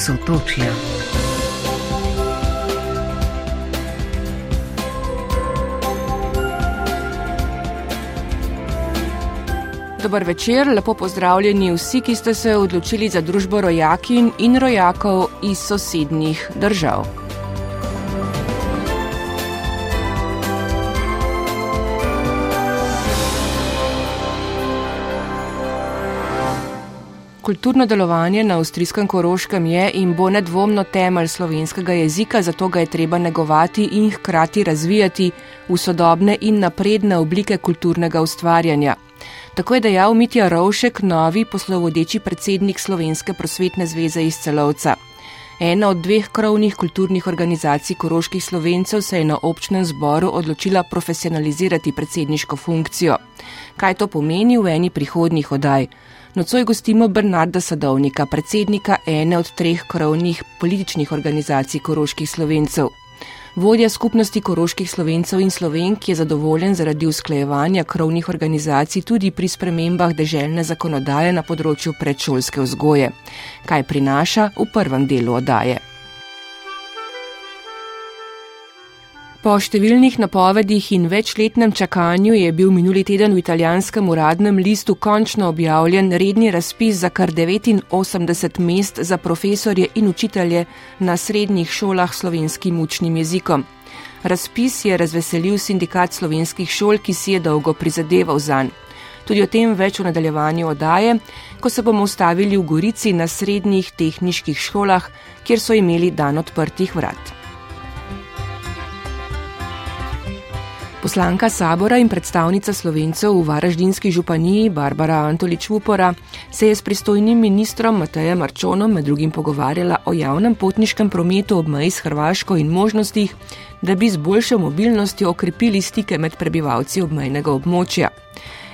Sotočja. Dobar večer, lepo pozdravljeni vsi, ki ste se odločili za družbo rojakin in rojakov iz sosednjih držav. Kulturno delovanje na avstrijskem koroškem je in bo nedvomno temelj slovenskega jezika, zato ga je treba negovati in hkrati razvijati v sodobne in napredne oblike kulturnega ustvarjanja. Tako je dejal Mitja Rovšek, novi poslovodeči predsednik Slovenske prosvetne zveze iz celovca. Ena od dveh krovnih kulturnih organizacij koroških slovencev se je na občnem zboru odločila profesionalizirati predsedniško funkcijo. Kaj to pomeni v eni prihodnjih oddaj? Nocoj gostimo Bernarda Sadovnika, predsednika ene od treh krovnih političnih organizacij koroških slovencev. Vodja skupnosti koroških slovencev in slovenk je zadovoljen zaradi usklejevanja krovnih organizacij tudi pri spremembah deželne zakonodaje na področju predšolske vzgoje. Kaj prinaša v prvem delu oddaje? Po številnih napovedih in večletnem čakanju je bil minuli teden v italijanskem uradnem listu končno objavljen redni razpis za kar 89 mest za profesorje in učitelje na srednjih šolah slovenskim učnim jezikom. Razpis je razveselil sindikat slovenskih šol, ki si je dolgo prizadeval zanj. Tudi o tem več v nadaljevanju odaje, ko se bomo ustavili v Gorici na srednjih tehničkih šolah, kjer so imeli dan odprtih vrat. Poslanka sabora in predstavnica slovencev v Varaždinski županiji Barbara Antolič Vupora se je s pristojnim ministrom Matejem Marčonom med drugim pogovarjala o javnem potniškem prometu ob meji s Hrvaško in možnostih, da bi z boljšo mobilnostjo okrepili stike med prebivalci obmejnega območja.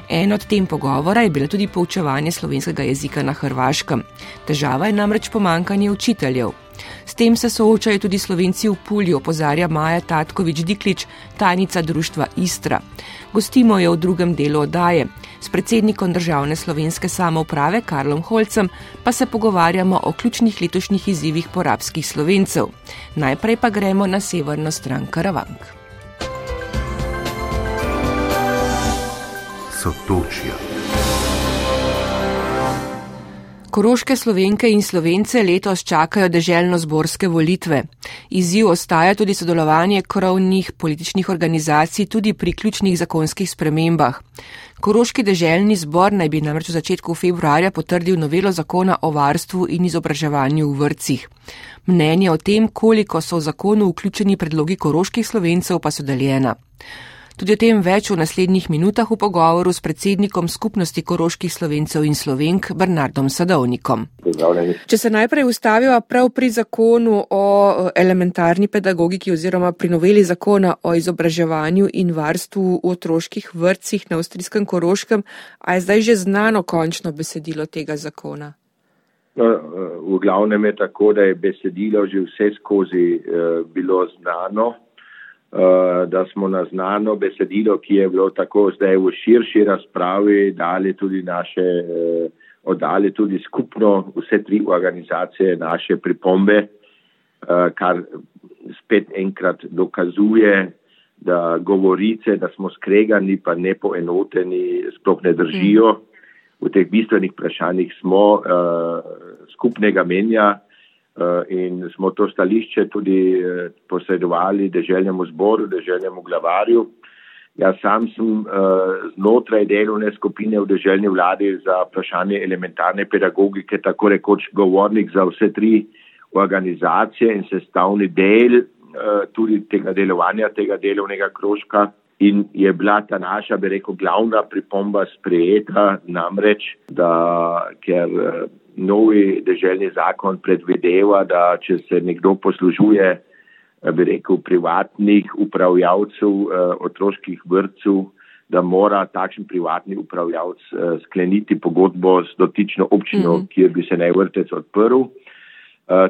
En od tem pogovora je bilo tudi poučevanje slovenskega jezika na Hrvaškem. Težava je namreč pomankanje učiteljev. S tem se soočajo tudi slovenci v Pulji, opozarja Maja Tatkovič Diklič, tajnica društva Istra. Gostimo jo v drugem delu oddaje. S predsednikom državne slovenske samouprave Karlom Holcem pa se pogovarjamo o ključnih letošnjih izzivih porabskih slovencev. Najprej pa gremo na severno stran Karavank. Sotočja. Koroške slovenke in slovence letos čakajo deželno-zborske volitve. Izziv ostaja tudi sodelovanje krovnih političnih organizacij tudi pri ključnih zakonskih spremembah. Koroški deželni zbor naj bi namreč v začetku februarja potrdil novelo zakona o varstvu in izobraževanju v vrcih. Mnenje o tem, koliko so v zakonu vključeni predlogi koroških slovencev, pa so deljena. Tudi o tem več v naslednjih minutah v pogovoru s predsednikom skupnosti koroških slovencev in slovenk Bernardom Sadovnikom. Če se najprej ustaviva prav pri zakonu o elementarni pedagogiki oziroma pri noveli zakona o izobraževanju in varstvu v otroških vrtcih na avstrijskem koroškem, a je zdaj že znano končno besedilo tega zakona? No, v glavnem je tako, da je besedilo že vse skozi uh, bilo znano. Eh, da smo na znano besedilo, ki je bilo tako zdaj v širši razpravi, dali tudi naše, eh, oddali tudi skupno vse tri organizacije naše pripombe, eh, kar spet enkrat dokazuje, da govorice, da smo skregani, pa ne poenoteni, sploh ne držijo. Mm. V teh bistvenih vprašanjih smo uh, skupnega menja. Eh, in smo to stališče tudi eh, posredovali deželjemu zboru, deželjemu glavarju. Jaz sam sem uh, znotraj delovne skupine v deželjni vladi za vprašanje elementarne pedagogike, tako rekoč govornik za vse tri organizacije in sestavni del tudi tega delovanja, tega delovnega krožka. In je bila ta naša, bi rekel, glavna pripomba sprejeta, namreč, da ker novi državni zakon predvideva, da če se nekdo poslužuje, eh, bi rekel, privatnih upravljavcev eh, otroških vrtcev, da mora takšen privatni upravljavc eh, skleniti pogodbo s dotično občino, mm -hmm. kjer bi se naj vrtec odprl.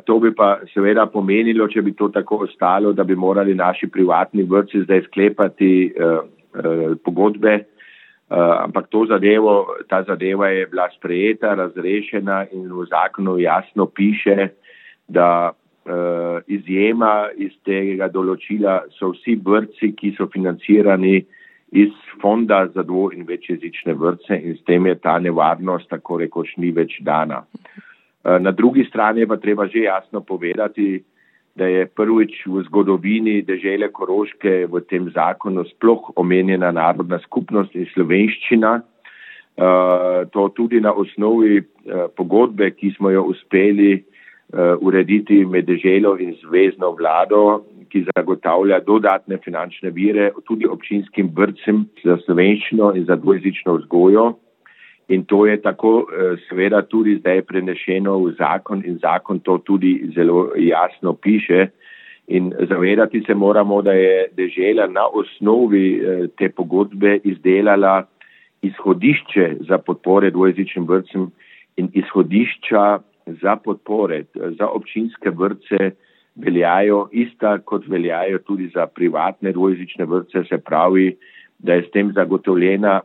To bi pa seveda pomenilo, če bi to tako ostalo, da bi morali naši privatni vrtci zdaj sklepati pogodbe ampak to zadevo, ta zadeva je bila sprejeta, razrešena in v zakonu jasno piše, da uh, izjema iz tega določila so vsi vrtci, ki so financirani iz fonda za dvo in večjezične vrtce in s tem je ta nevarnost tako rekoč ni več dana. Uh, na drugi strani pa treba že jasno povedati, da je prvič v zgodovini dežele Koroške v tem zakonu sploh omenjena narodna skupnost in slovenščina. Uh, to tudi na osnovi uh, pogodbe, ki smo jo uspeli uh, urediti med deželo in zvezdno vlado, ki zagotavlja dodatne finančne vire tudi občinskim vrtcem za slovenščino in za dvojezično vzgojo. In to je tako uh, seveda tudi zdaj prenešeno v zakon in zakon to tudi zelo jasno piše. In zavedati se moramo, da je dežela na osnovi uh, te pogodbe izdelala izhodišče za podpore dvojezičnim vrtcem in izhodišča za podpore, za občinske vrtce veljajo ista, kot veljajo tudi za privatne dvojezične vrtce, se pravi, da je s tem zagotovljena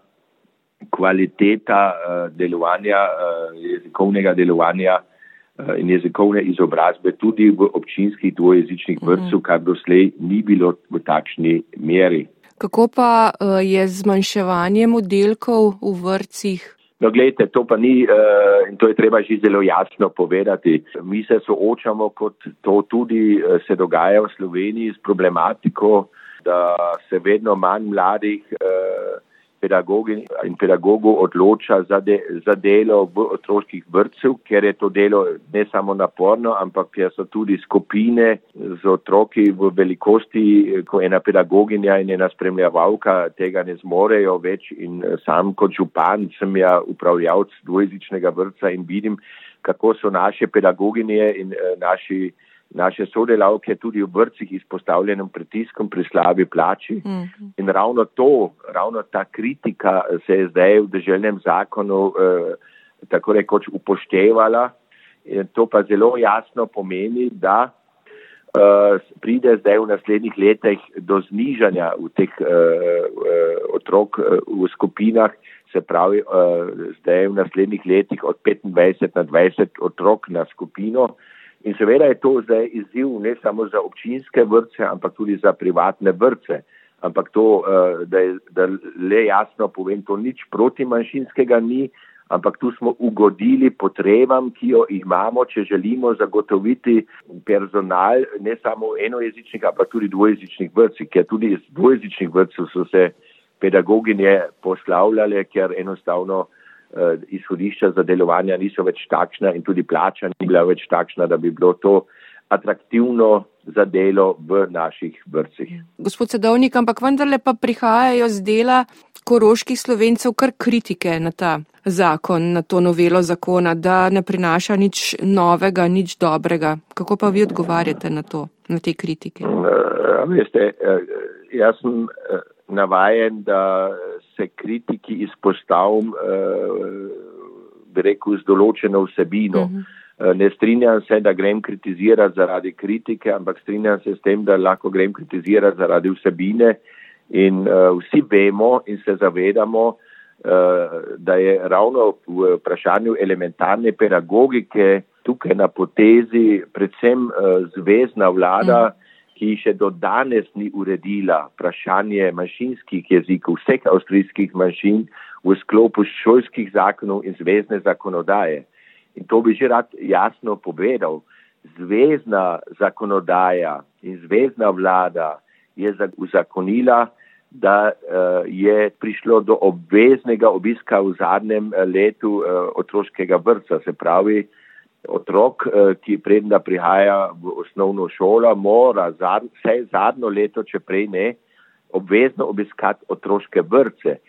kvaliteta uh, delovanja, uh, jezikovnega delovanja uh, in jezikovne izobrazbe tudi v občinskih dvojezičnih mhm. vrtcev, kar doslej ni bilo v takšni meri. Kako pa je zmanjševanjem oddelkov v vrtcih? No, gledajte, to pa ni in to je treba že zelo jasno povedati. Mi se soočamo, kot to tudi se dogaja v Sloveniji, s problematiko, da se vedno manj mladih uh, in pedagogov odloča za, de, za delo v otroških vrtcev, ker je to delo ne samo naporno, ampak ker so tudi skupine z otroki v velikosti, ko ena pedagoginja in ena spremljavalka tega ne zmorejo več in sam kot župan sem ja upravljavc dvojezičnega vrtca in vidim, kako so naše pedagoginje in uh, naši naše sodelavke tudi v vrcih izpostavljenem pritiskom pri slabi plači. Mm -hmm. In ravno to, ravno ta kritika se je zdaj v državnem zakonu eh, tako rekoč upoštevala. In to pa zelo jasno pomeni, da eh, pride zdaj v naslednjih letih do znižanja v teh eh, eh otrok eh, v skupinah. Se pravi, uh, zdaj v naslednjih letih od 25 na 20 otrok na skupino, In seveda je to zdaj izziv ne samo za občinske vrtce, ampak tudi za privatne vrtce. Ampak to, eh, da, je, da le jasno povem, to nič proti manjšinskega ni, ampak tu smo ugodili potrebam, ki jo imamo, če želimo zagotoviti personal ne samo enojezičnih, ampak tudi dvojezičnih vrtcih, ker tudi iz dvojezičnih vrtcev so se pedagoginje poslavljale, ker enostavno izhodišča za delovanje niso več takšna in tudi plača ni bila več takšna, da bi bilo to atraktivno za delo v naših vrcih. Gospod Sedovnik, ampak vendarle pa prihajajo z dela koroških slovencev kar kritike na ta zakon, na to novelo zakona, da ne prinaša nič novega, nič dobrega. Kako pa vi odgovarjate na to, na te kritike? Uh, veste, uh, jaz sem uh, navajen, da se kritiki izpostavim, eh, bi rekel, z določeno vsebino. Uh mhm. eh, -huh. Ne strinjam se, da grem kritizirati zaradi kritike, ampak strinjam se s tem, da lahko grem kritizirati zaradi vsebine. In uh, vsi vemo in se zavedamo, da je ravno v vprašanju elementarne pedagogike tukaj na potezi predvsem zvezdna vlada. Uh mhm. -huh ki še do danes ni uredila vprašanje manjšinskih jezikov, vseh avstrijskih manjšin v sklopu šolskih zakonov in zvezdne zakonodaje. In to bi že rad jasno povedal. Zvezdna zakonodaja in zvezdna vlada je uzakonila, da uh, je prišlo do obveznega obiska v zadnjem eh, letu uh, otroškega vrca, se pravi, otrok, eh, ki predna prihaja v osnovno šolo, mora vse zadnjo leto, če prej ne, obvezno obiskati otroške vrce.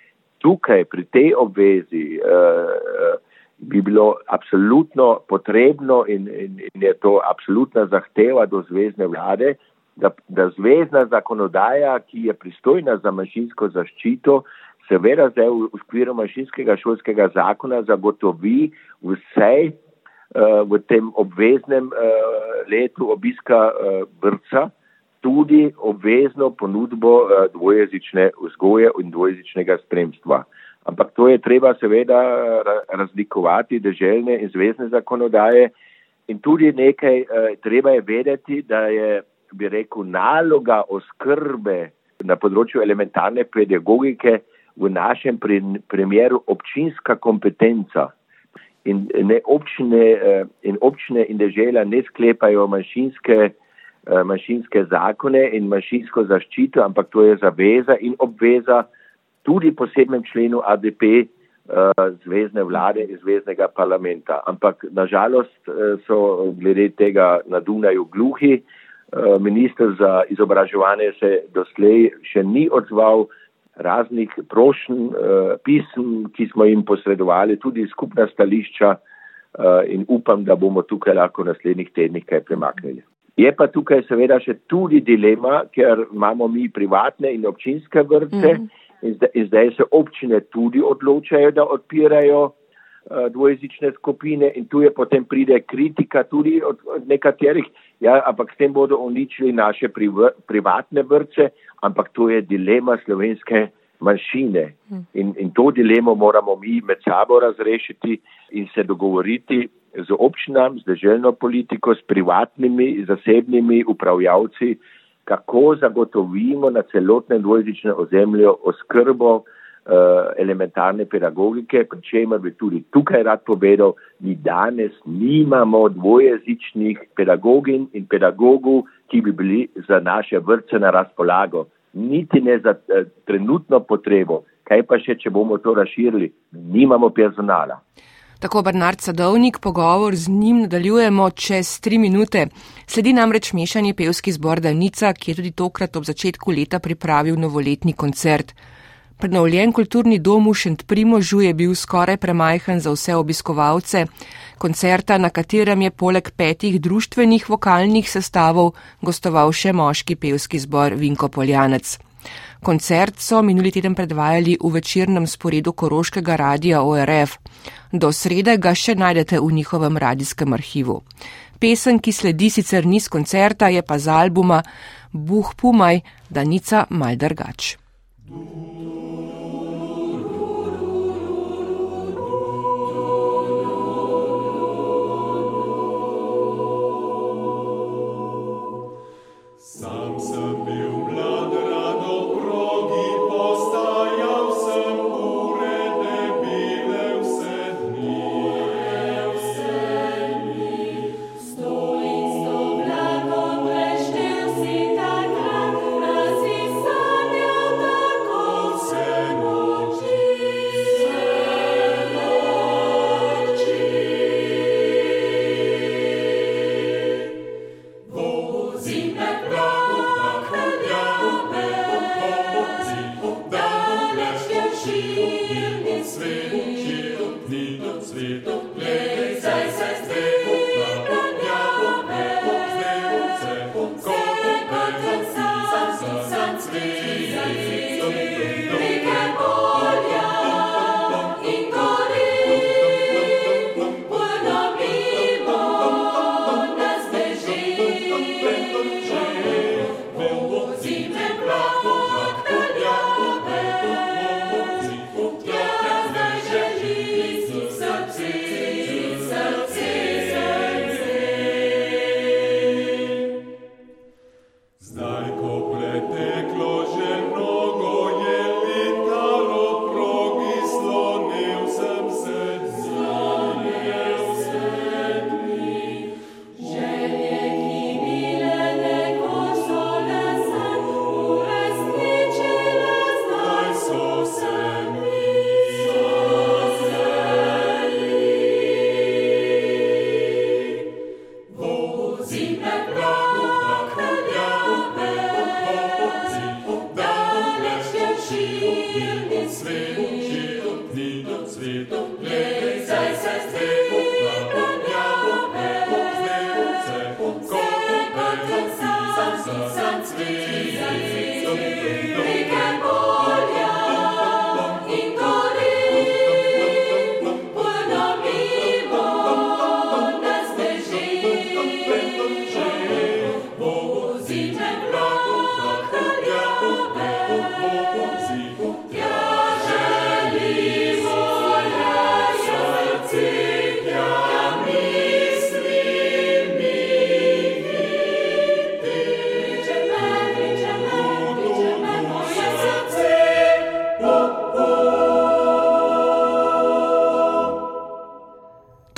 Tukaj pri tej obvezi uh, bi bilo absolutno potrebno in, in, in je to absolutna zahteva do zvezdne vlade, da, da zvezdna zakonodaja, ki je pristojna za mašinsko zaščito, seveda zdaj v okviru mašinskega šolskega zakona zagotovi vse uh, v tem obveznem uh, letu obiska uh, vrca tudi obvezno ponudbo uh, dvojezične vzgoje in dvojezičnega spremstva. Ampak to je treba seveda razlikovati državne in zvezdne zakonodaje In tudi nekaj, eh, treba je vedeti, da je, bi rekel, naloga oskrbe na področju elementarne pedagogike v našem primeru občinska kompetenca. In, ne, občine, eh, in občine in država ne sklepajo manjšinske, eh, manjšinske zakone in manjšinsko zaščito, ampak to je zaveza in obveza tudi posebnem členu ADP eh, zvezdne vlade in zvezdnega parlamenta. Ampak nažalost so glede tega na Dunaju gluhi. Minister za izobraževanje se doslej še ni odzval raznih prošen, uh, pism, ki smo jim posredovali, tudi skupna stališča uh, in upam, da bomo tukaj lahko v naslednjih tednih kaj premaknili. Je pa tukaj seveda še tudi dilema, ker imamo mi privatne in občinske vrste mm. in, zdaj, in zdaj se občine tudi odločajo, da odpirajo dvojezične skupine in tu je potem pride kritika tudi od, od nekaterih, ja, ampak s tem bodo uničili naše priv, privatne vrste, ampak to je dilema slovenske manjšine. Hm. In, in to dilemo moramo mi med sabo razrešiti in se dogovoriti z občinam, z državno politiko, s privatnimi, zasebnimi upravljavci, kako zagotovimo na celotnem dvojezičnem ozemlju oskrbo elementarne pedagogike, pri čemer bi tudi tukaj rad povedal, mi danes nimamo dvojezičnih pedagogin in pedagogov, ki bi bili za naše vrtce na razpolago niti ne za eh, trenutno potrebo. Kaj pa še, če bomo to razširili, nimamo personala. Tako Bernard Sadovnik, pogovor z njim nadaljujemo čez tri minute. Sledi namreč mešani pevski zbor Danica, ki je tudi tokrat ob začetku leta pripravil novoletni koncert. Prenovljen kulturni dom v Šentprimožu je bil skoraj premajhen za vse obiskovalce. Koncerta, na katerem je poleg petih društvenih vokalnih sestavov gostoval še moški pevski zbor Vinko Poljanec. Koncert so minuli teden predvajali v večernem sporedu Koroškega radia ORF. Do srede ga še najdete v njihovem radijskem arhivu. Pesem, ki sledi sicer niz koncerta, je pa z albuma Buh Pumaj, Danica Dum.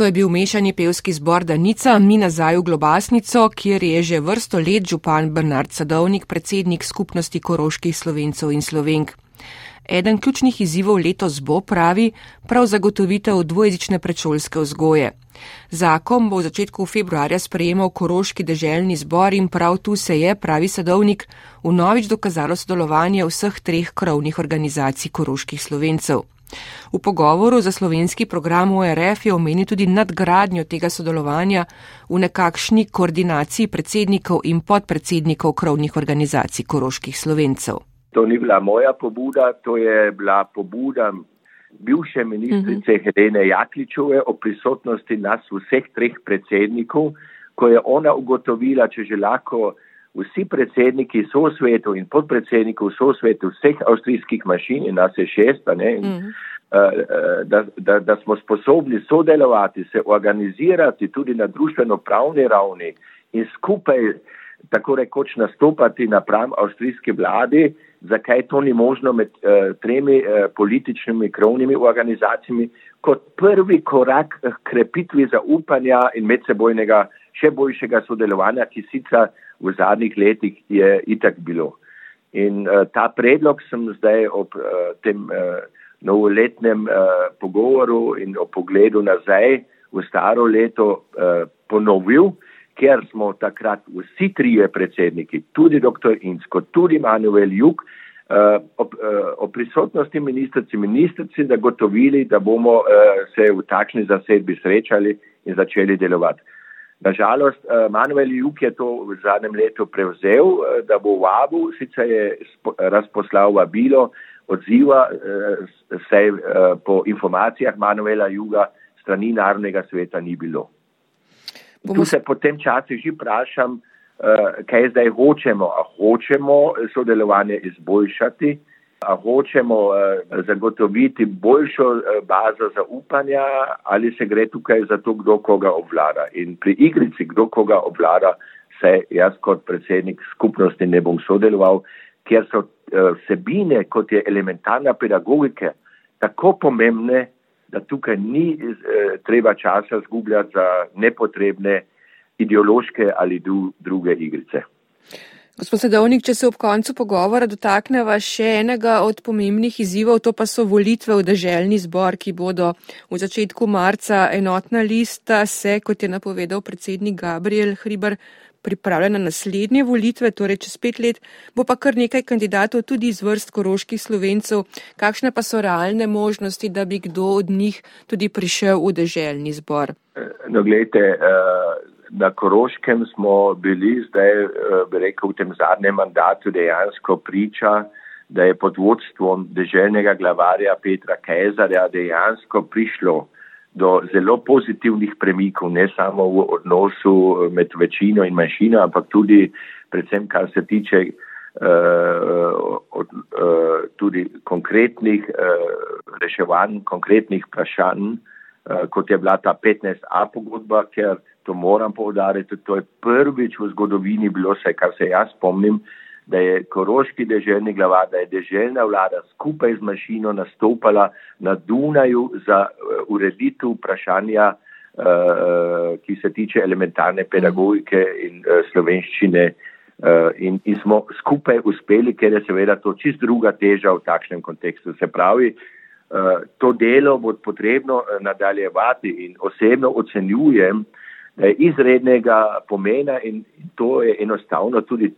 To je bil mešani pevski zbor Danica, mi nazaj v Globasnico, kjer je že vrsto let župan Bernard Sadovnik, predsednik skupnosti koroških slovencev in slovenk. Eden ključnih izzivov letos bo, pravi, prav zagotovitev dvojezične predšolske vzgoje. Zakon bo v začetku februarja sprejemal koroški deželni zbor in prav tu se je, pravi sadovnik, v novič dokazalo sodelovanje vseh treh krovnih organizacij koroških slovencev. V pogovoru za slovenski program ORF je omenil tudi nadgradnjo tega sodelovanja v nekakšni koordinaciji predsednikov in podpredsednikov krovnih organizacij koroških slovencev. To ni bila moja pobuda, to je bila pobuda bivše ministrice uh mhm. -huh. Helene Jakličove o prisotnosti nas vseh treh predsednikov, ko je ona ugotovila, če že lahko vsi predsedniki sosvetov in podpredsednikov sosvetov vseh avstrijskih mašin in nas je šest, ne, in, uh eh, -huh. da, da, da smo sposobni sodelovati, se organizirati tudi na družbeno-pravni ravni in skupaj tako rekoč nastopati napram avstrijski vladi, zakaj to ni možno med uh, tremi uh, političnimi krovnimi organizacijami, kot prvi korak k krepitvi zaupanja in medsebojnega še boljšega sodelovanja, ki sicer v zadnjih letih je itak bilo. In uh, ta predlog sem zdaj ob uh, tem uh, novoletnem uh, pogovoru in o pogledu nazaj v staro leto uh, ponovil, ker smo takrat vsi trije predsedniki, tudi dr. Insko, tudi Manuel Juk, uh, ob, uh, ob prisotnosti ministrici ministrici zagotovili, da bomo uh, se v takšni zasedbi srečali in začeli delovati. Nažalost, uh, Manuel Juk je to v zadnjem letu prevzel, uh, da bo v Abu, sicer je razposlal vabilo, odziva uh, se uh, po informacijah Manuela Juga strani Narodnega sveta ni bilo. Bomo... Tu se po tem času že vprašam, kaj zdaj hočemo. A hočemo sodelovanje izboljšati, hočemo uh, zagotoviti boljšo uh, bazo zaupanja, ali se gre tukaj za to, kdo koga obvlada. In pri igrici, kdo koga obvlada, se jaz kot predsednik skupnosti ne bom sodeloval, ker so uh, vsebine, kot je elementarna pedagogika, tako pomembne, da tukaj ni eh, treba časa zgubljati za nepotrebne ideološke ali druge igrice. Gospod Sedovnik, če se ob koncu pogovora dotakneva še enega od pomembnih izzivov, to pa so volitve v državni zbor, ki bodo v začetku marca enotna lista, se, kot je napovedal predsednik Gabriel Hriber, pripravljena naslednje volitve, torej čez pet let, bo pa kar nekaj kandidatov tudi iz vrst koroških slovencev. Kakšne pa so realne možnosti, da bi kdo od njih tudi prišel v deželni zbor? No, gledajte, eh, na Koroškem smo bili zdaj, eh, bi rekel, v tem zadnjem mandatu dejansko priča, da je pod vodstvom deželnega glavarja Petra Kezarja dejansko prišlo do zelo pozitivnih premikov, ne samo v odnosu med večino in manjšino, ampak tudi predvsem, kar se tiče uh, uh, tudi konkretnih uh, reševanj, konkretnih vprašanj, uh, kot je bila ta 15a pogodba, ker to moram povdariti, to je prvič v zgodovini bilo vse, kar se jaz spomnim, da je koroški deželni glava, da je deželna vlada skupaj z mašino nastopala na Dunaju za uh, ureditev vprašanja, uh, ki se tiče elementarne pedagogike in uh, slovenščine. In, in smo skupaj uspeli, ker je seveda to čist druga teža v takšnem kontekstu. Se pravi, to delo bo potrebno nadaljevati in osebno ocenjujem, izrednega pomena in to je enostavno tudi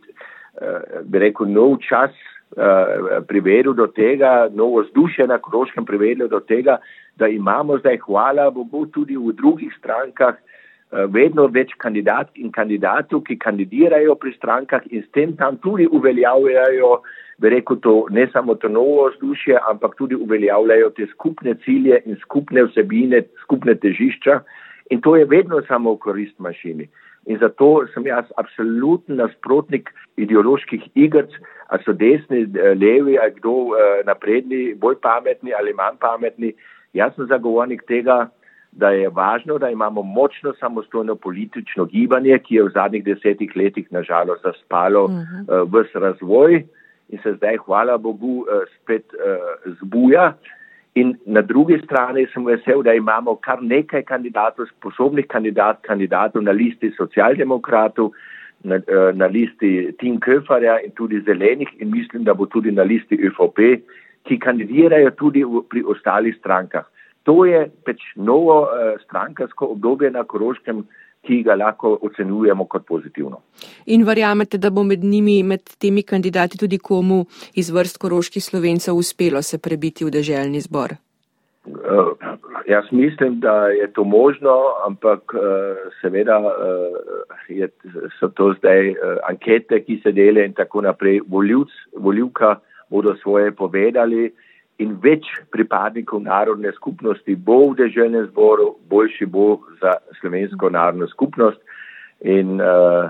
Eh, bi rekel, nov čas eh, privedel do tega, novo vzdušje na Kroškem privedel do tega, da imamo zdaj, hvala Bogu, tudi v drugih strankah eh, vedno več kandidatk in kandidatov, ki kandidirajo pri strankah in s tem tam tudi uveljavljajo, bi rekel, to ne samo to novo vzdušje, ampak tudi uveljavljajo te skupne cilje in skupne vsebine, skupne težišča in to je vedno samo v korist mašini. In zato sem jaz absoluten nasprotnik ideoloških igrc, a so desni, levi, ali kdo eh, napredni, bolj pametni ali manj pametni. Jaz sem zagovornik tega, da je važno, da imamo močno samostojno politično gibanje, ki je v zadnjih desetih letih nažalost zaspalo uh -huh. uh, vs razvoj in se zdaj, hvala Bogu, uh, spet zbuja. In na drugi strani sem vesel, da imamo kar nekaj kandidatov, sposobnih kandidat, kandidatov na listi socialdemokratov, na, eh, na listi Tim Köferja in tudi zelenih in mislim, da bo tudi na listi ÖVP, ki kandidirajo tudi v, pri ostalih strankah. To je pač novo uh, strankarsko obdobje na Koroškem, ki ga lahko ocenjujemo kot pozitivno. In verjamete, da bo med njimi, med temi kandidati tudi komu iz vrst koroških slovencev uspelo se prebiti v deželjni zbor? Uh, jaz mislim, da je to možno, ampak uh, seveda uh, je, so to zdaj uh, ankete, ki se dele in tako naprej. Voljivc, voljivka bodo svoje povedali in več pripadnikov narodne skupnosti bo v deželnem zboru, boljši bo za slovensko narodno skupnost. In uh,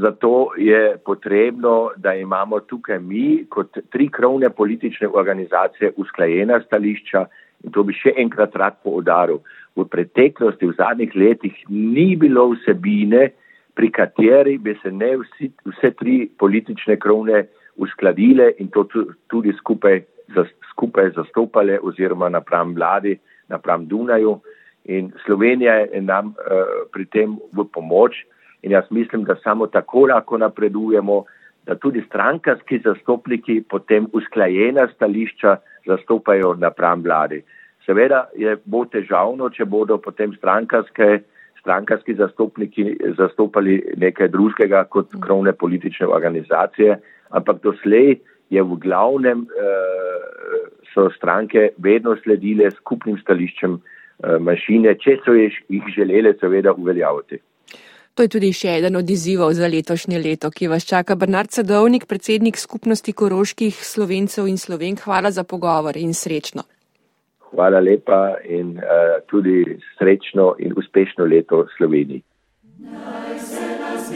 zato je potrebno, da imamo tukaj mi kot tri krovne politične organizacije usklajena stališča in to bi še enkrat rad poudaril. V preteklosti, v zadnjih letih ni bilo vsebine, pri kateri bi se ne vsi, vse tri politične krovne uskladile in to tudi skupaj, skupaj zastopale oziroma napram vladi, napram Dunaju. In Slovenija je nam uh, pri tem v pomoč in jaz mislim, da samo tako lahko napredujemo, da tudi strankarski zastopniki potem usklajena stališča zastopajo napram vladi. Seveda je bo težavno, če bodo potem strankarske, strankarski zastopniki zastopali nekaj drugega kot krovne politične organizacije, ampak doslej je v glavnem uh, so stranke vedno sledile skupnim stališčem uh, mašine, če so jih želele seveda uveljaviti. To je tudi še eden od izzivov za letošnje leto, ki vas čaka. Bernard Sadovnik, predsednik skupnosti koroških slovencev in slovenk, hvala za pogovor in srečno. Hvala lepa in uh, tudi srečno in uspešno leto Sloveniji. Naj se nas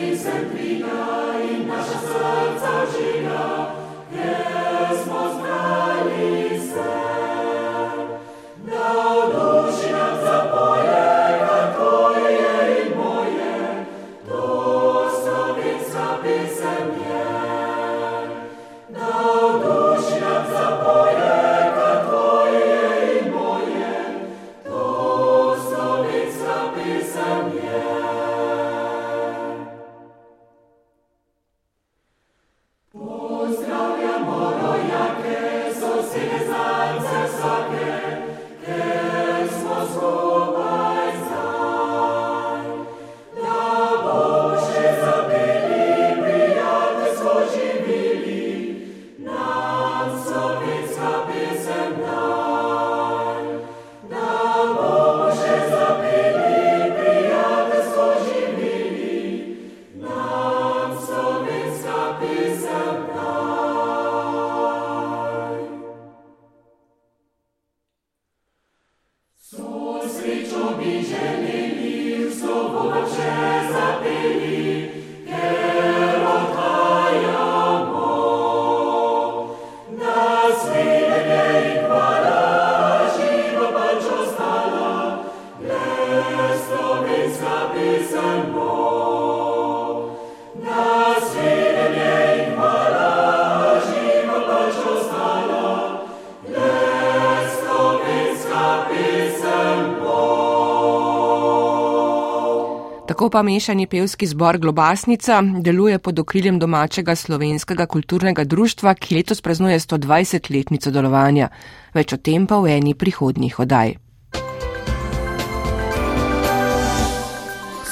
Tako pa mešani pevski zbor Globasnica deluje pod okriljem domačega slovenskega kulturnega društva, ki letos praznuje 120-letnico delovanja. Več o tem pa v eni prihodnjih odaj.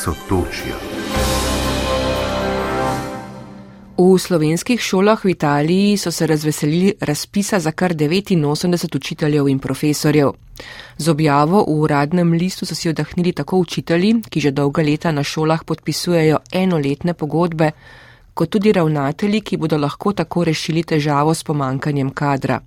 Sotočja. V slovenskih šolah v Italiji so se razveselili razpisa za kar 89 učiteljev in profesorjev. Z objavo v uradnem listu so si odahnili tako učitelji, ki že dolga leta na šolah podpisujejo enoletne pogodbe, kot tudi ravnatelji, ki bodo lahko tako rešili težavo s pomankanjem kadra.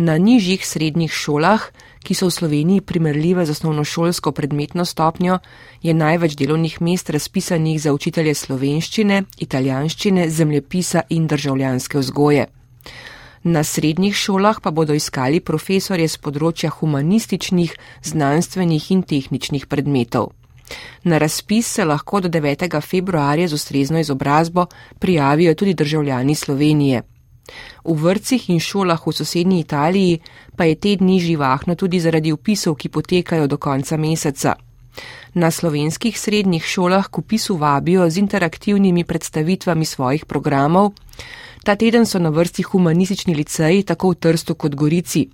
Na nižjih srednjih šolah, ki so v Sloveniji primerljive z osnovnošolsko predmetno stopnjo, je največ delovnih mest razpisanih za učitelje slovenščine, italijanščine, zemljepisa in državljanske vzgoje. Na srednjih šolah pa bodo iskali profesorje z področja humanističnih, znanstvenih in tehničnih predmetov. Na razpis se lahko do 9. februarja z ustrezno izobrazbo prijavijo tudi državljani Slovenije. V vrtcih in šolah v sosednji Italiji pa je te dni živahno tudi zaradi upisov, ki potekajo do konca meseca. Na slovenskih srednjih šolah k upisu vabijo z interaktivnimi predstavitvami svojih programov. Ta teden so na vrsti humanistični liceji tako v Trstu kot Gorici.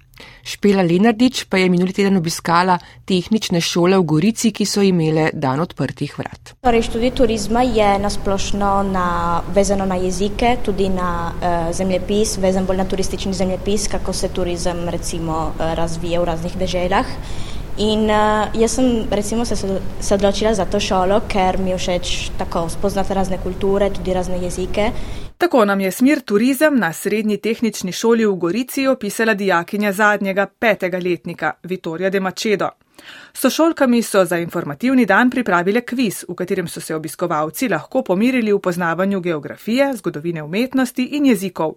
Špela Lenardič pa je minuli teden obiskala tehnične šole v Gorici, ki so imele dan odprtih vrat. Torej, študij turizma je nasplošno na, vezano na jezike, tudi na uh, zemljepis, vezan bolj na turistični zemljepis, kako se turizem recimo uh, razvija v raznih deželah. In uh, jaz sem recimo se, se odločila za to šolo, ker mi je všeč tako spoznati razne kulture, tudi razne jezike. Tako nam je smer turizem na srednji tehnični šoli v Gorici opisala dijakinja zadnjega petega letnika Vitorija de Macedo. Sošolkami so za informativni dan pripravile kviz, v katerem so se obiskovalci lahko pomirili v poznavanju geografije, zgodovine umetnosti in jezikov.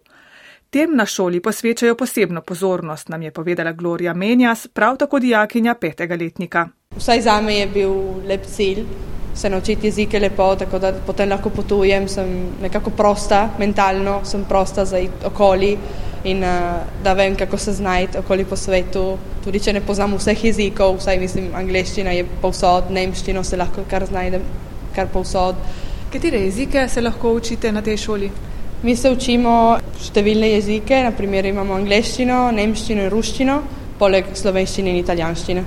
Tem na šoli posvečajo posebno pozornost, nam je povedala Gloria Menjas, prav tako dijakinja petega letnika. Vsaj za me je bil lep cilj se naučiti jezike lepo, tako da potem lahko potujem, sem nekako prosta, mentalno sem prosta za okoli in uh, da vem, kako se znajti okoli po svetu. Tudi če ne poznam vseh jezikov, vsaj mislim, angliščina je povsod, nemščino se lahko kar znajdem, kar povsod. Katere jezike se lahko učite na tej šoli? Mi se učimo številne jezike, naprimer imamo angliščino, nemščino in ruščino, poleg slovenščine in italijanščine.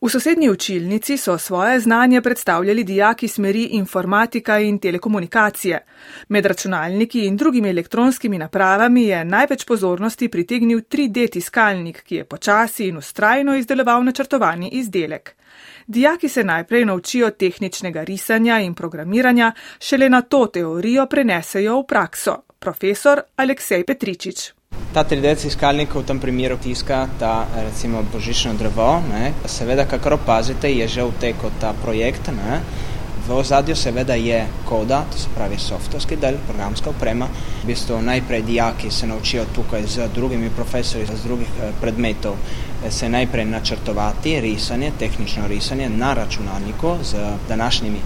V sosednji učilnici so svoje znanje predstavljali dijaki smeri informatika in telekomunikacije. Med računalniki in drugimi elektronskimi napravami je največ pozornosti pritegnil 3D tiskalnik, ki je počasi in ustrajno izdeloval načrtovani izdelek. Dijaki se najprej naučijo tehničnega risanja in programiranja, šele na to teorijo prenesejo v prakso. Profesor Aleksej Petričič. Ta 3D tiskalnik v tem primeru tiska ta recimo božično drevo. Ne. Seveda, kakor opazite, je že vtekel ta projekt. Ne. V ozadju seveda je koda, to se pravi softwarski del, programska oprema. V bistvu najprej dijaki se naučijo tukaj z drugimi profesori z drugih eh, predmetov se najprej načrtovati risanje, tehnično risanje na računalniku z današnjimi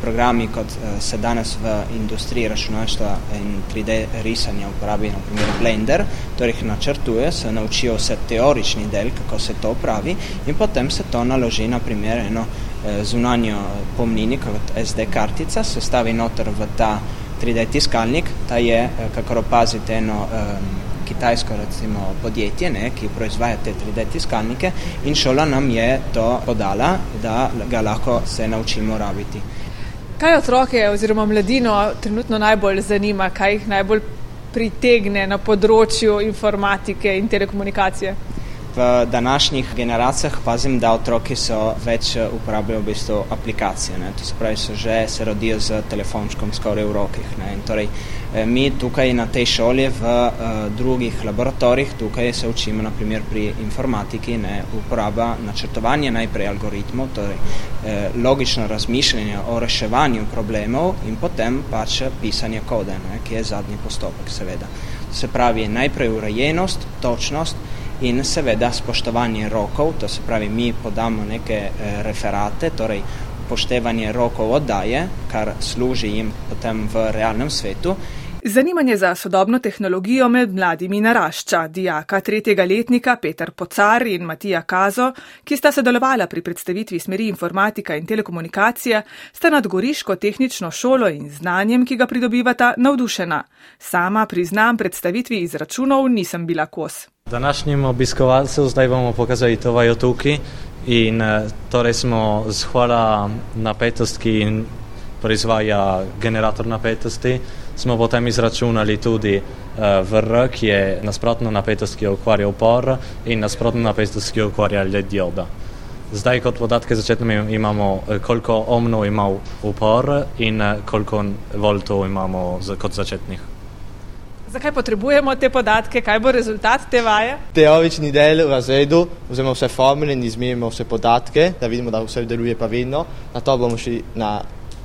programi, kot uh, se danes v industriji računalništva in 3D risanja uporabi, naprimer Blender, torej jih načrtuje, se naučijo vse teorični del, kako se to pravi in potem se to naloži na primer eno uh, zunanjo pomnini, kot SD kartica, se stavi noter v ta 3D tiskalnik, ta je, uh, kako opazite, eno um, kitajsko recimo podjetje, ne, ki proizvaja te 3D tiskalnike in šola nam je to podala, da ga lahko se naučimo rabiti. Kaj otroke oziroma mladino trenutno najbolj zanima, kaj jih najbolj pritegne na področju informatike in telekomunikacije? V današnjih generacijah pazim, da otroci so več uporabljajo v bistvu aplikacije. Ne? To se pravi, so že se rodijo z telefončkom skoraj v rokih. Ne? In torej, Eh, mi tukaj na tej šoli v uh, drugih laboratorijih, tukaj se učimo naprimer pri informatiki, ne, uporaba načrtovanja najprej algoritmov, torej eh, logično razmišljanje o reševanju problemov in potem pač pisanje kode, ne, ki je zadnji postopek seveda. Se pravi najprej urejenost, točnost in seveda spoštovanje rokov, to se pravi mi podamo neke eh, referate, torej upoštevanje rokov oddaje, kar služi jim potem v realnem svetu Zanimanje za sodobno tehnologijo med mladimi narašča. Dijaka tretjega letnika Peter Pocar in Matija Kazo, ki sta sodelovala pri predstavitvi smeri informatika in telekomunikacije, sta nad Goriško tehnično šolo in znanjem, ki ga pridobivata, navdušena. Sama priznam predstavitvi izračunov nisem bila kos. Današnjim obiskovalcem zdaj bomo pokazali to vajo tukaj in eh, torej smo zhvala napetost, ki proizvaja generator napetosti smo potem izračunali tudi uh, eh, VR, ki je nasprotna napetost, ki jo ukvarja upor in nasprotna napetost, ki jo ukvarja led dioda. Zdaj kot podatke začetno imamo, eh, koliko ohmov ima upor in eh, koliko voltov imamo kot začetnih. Zakaj potrebujemo te podatke, kaj bo rezultat te vaje? Teorični del v razredu, vzamemo vse formule in izmerimo vse podatke, da vidimo, da vse deluje pravilno. Na to bomo šli na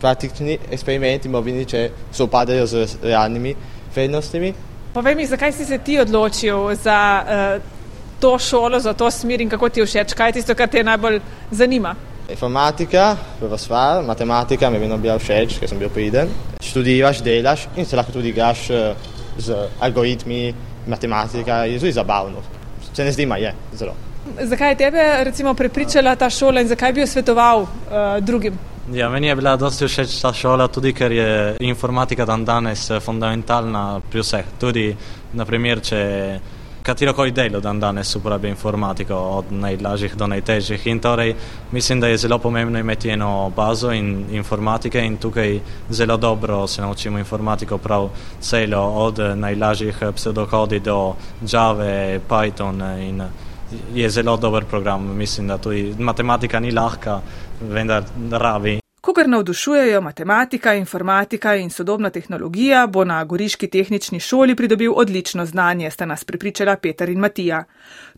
praktični eksperimenti, bomo videli, če se upadajo z realnimi vrednostmi. Povej mi, zakaj si se ti odločil za uh, to šolo, za to smer in kako ti všeč, kaj je tisto, kar te najbolj zanima? Informatika, prva stvar, matematika mi je vedno bila všeč, ker sem bil priden. Študiraš, delaš in se lahko tudi igraš uh, z algoritmi matematika je tudi zabavno. Se ne zdi, je zelo. Zakaj je tebe recimo prepričala ta šola in zakaj bi jo svetoval uh, drugim? Ja, meni je bila dosti všeč ta šola, tudi ker je informatika dan danes fundamentalna pri vseh. Tudi, naprimer, če katerokoli delo dan danes uporablja informatiko, od najlažjih do najtežjih. In torej mislim, da je zelo pomembno imeti eno bazo in informatike in tukaj zelo dobro se naučimo informatiko prav celo, od najlažjih pseudokodi do Java, Python in je zelo dober program. Mislim, da tudi matematika ni lahka, vendar rabi Kogar navdušujejo matematika, informatika in sodobna tehnologija, bo na Goriški tehnični šoli pridobil odlično znanje, sta nas pripričala Peter in Matija.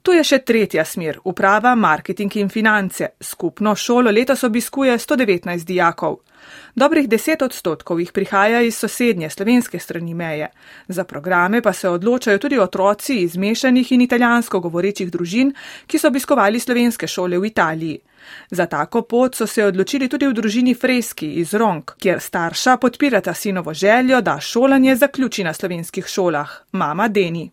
Tu je še tretja smer, uprava, marketing in finance. Skupno šolo letos obiskuje 119 dijakov. Dobrih 10 odstotkov jih prihaja iz sosednje slovenske strani meje. Za programe pa se odločajo tudi otroci iz mešanih in italijansko govorečih družin, ki so obiskovali slovenske šole v Italiji. Za tako pot so se odločili tudi v družini Freski iz Rong, kjer starša podpirata sinovo željo, da šolanje zaključi na slovenskih šolah. Mama Deni.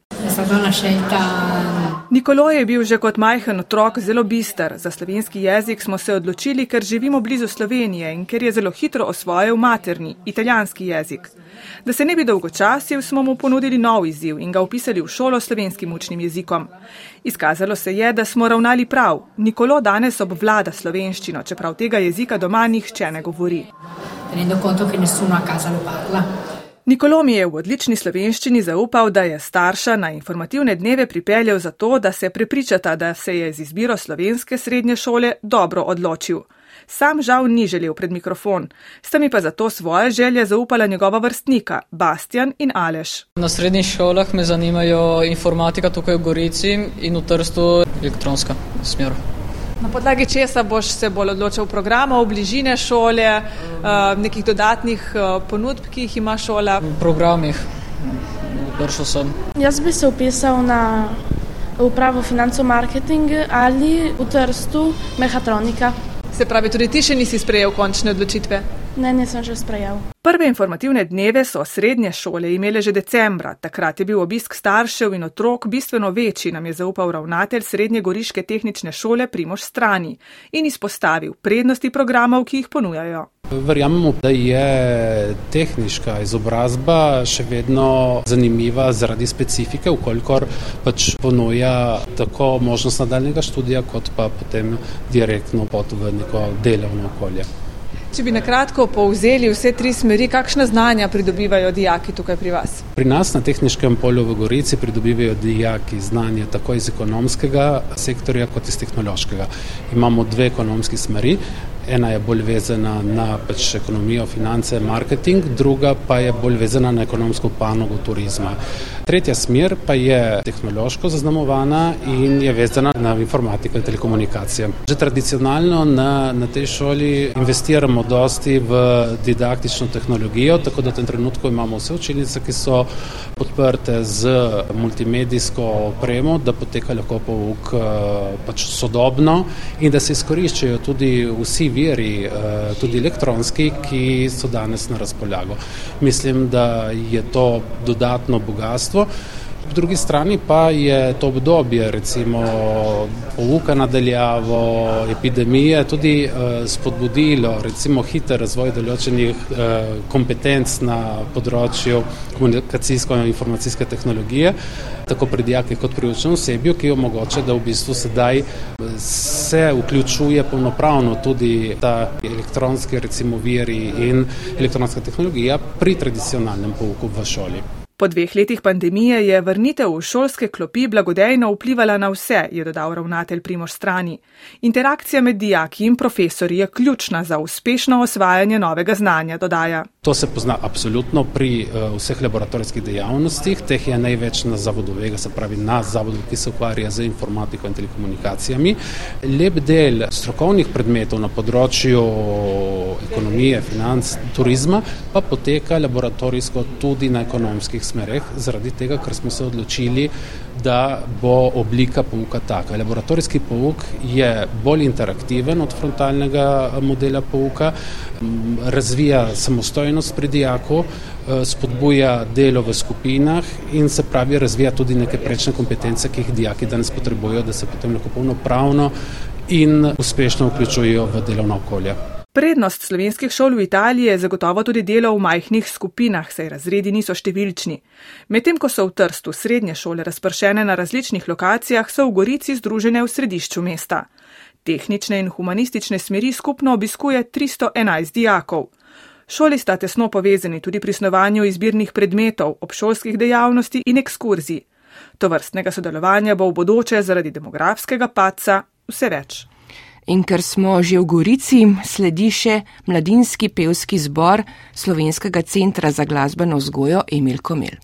Nikolo je bil že kot majhen otrok zelo bister. Za slovenski jezik smo se odločili, ker živimo blizu Slovenije in ker je zelo hitro osvojil materni, italijanski jezik. Da se ne bi dolgočasil, smo mu ponudili nov izziv in ga upisali v šolo slovenskim učnim jezikom. Izkazalo se je, da smo ravnali prav. Nikolo danes obvlada slovenščino, čeprav tega jezika doma nihče ne govori. Nikolo mi je v odlični slovenščini zaupal, da je starša na informativne dneve pripeljal zato, da se prepričata, da se je z izbiro slovenske srednje šole dobro odločil. Sam žal ni želel pred mikrofon, sta mi pa zato svoje želje zaupala njegova vrstnika, Bastian in Aleš. Na srednjih šolah me zanimajo informatika tukaj v Gorici in v Trstu elektronska smer. Na podlagi česa boš se bolj odločil programov, bližine šole, eh, nekih dodatnih eh, ponudb, ki jih ima šola? V programih, prišel sem. Jaz bi se upisal na upravo financov marketing ali v Trstu mehatronika. Se pravi, tudi ti še nisi sprejel končne odločitve? Ne, nisem že sprejel. Prve informativne dneve so srednje šole imele že decembra. Takrat je bil obisk staršev in otrok bistveno večji, nam je zaupal ravnatelj Srednje Goriške tehnične šole Primož Strani in izpostavil prednosti programov, ki jih ponujajo. Verjamemo, da je tehnička izobrazba še vedno zanimiva zaradi specifike, ukolikor pač ponuja tako možnost nadaljnega študija, kot pa potem direktno pot v neko delovno okolje. Če bi na kratko povzeli vse tri smeri, kakšna znanja pridobivajo dijaki tukaj pri vas? Pri nas na tehničkem polju v Gorici pridobivajo dijaki znanje tako iz ekonomskega sektorja kot iz tehnološkega. Imamo dve ekonomski smeri. Ena je bolj vezana na pač ekonomijo, finance, marketing, druga pa je bolj vezana na ekonomsko panogo turizma. Tretja smer pa je tehnološko zaznamovana in je vezana na informatiko in telekomunikacije. Že tradicionalno na, na tej šoli investiramo dosti v didaktično tehnologijo, tako da v tem trenutku imamo vse učilnice, ki so podprte z multimedijsko opremo, da poteka lahko pouk eh, pač sodobno in da se izkoriščajo tudi vsi viri, eh, tudi elektronski, ki so danes na razpolago. Mislim, da je to dodatno bogatstvo. Po drugi strani pa je to obdobje, recimo pouka nadaljavo, epidemije, tudi eh, spodbudilo recimo hiter razvoj določenih eh, kompetenc na področju komunikacijsko-informacijske tehnologije, tako pri dijakih kot pri učnem osebju, ki omogoča, da v bistvu sedaj se vključuje polnopravno tudi ta elektronski recimo viri in elektronska tehnologija pri tradicionalnem pouku v šoli. Po dveh letih pandemije je vrnitev v šolske klopi blagodejno vplivala na vse, je dodal ravnatelj Primož Strani. Interakcija med dijaki in profesori je ključna za uspešno osvajanje novega znanja, dodaja. To se pozna absolutno pri uh, vseh laboratorijskih dejavnostih, teh je največ na zavodu Vega, se pravi na zavodu, ki se ukvarja z informatiko in telekomunikacijami. Lep del strokovnih predmetov na področju ekonomije, financ, turizma pa poteka laboratorijsko tudi na ekonomskih smereh, zaradi tega, ker smo se odločili, da bo oblika pouka taka. Laboratorijski pouk je bolj interaktiven od frontalnega modela pouka, razvija samostojnost pri dijaku, spodbuja delo v skupinah in se pravi razvija tudi neke prečne kompetence, ki jih dijaki danes potrebujejo, da se potem lahko polnopravno in uspešno vključujejo v delovno okolje. Prednost slovenskih šol v Italiji je zagotovo tudi delo v majhnih skupinah, saj razredi niso številčni. Medtem ko so v Trstu srednje šole razpršene na različnih lokacijah, so v Gorici združene v središču mesta. Tehnične in humanistične smeri skupno obiskuje 311 dijakov. Šoli sta tesno povezani tudi pri snovanju izbirnih predmetov, obšolskih dejavnosti in ekskurzij. To vrstnega sodelovanja bo v bodoče zaradi demografskega paca vse več. In ker smo že v Gorici, sledi še mladinski pevski zbor Slovenskega centra za glasbeno vzgojo Emil Komel.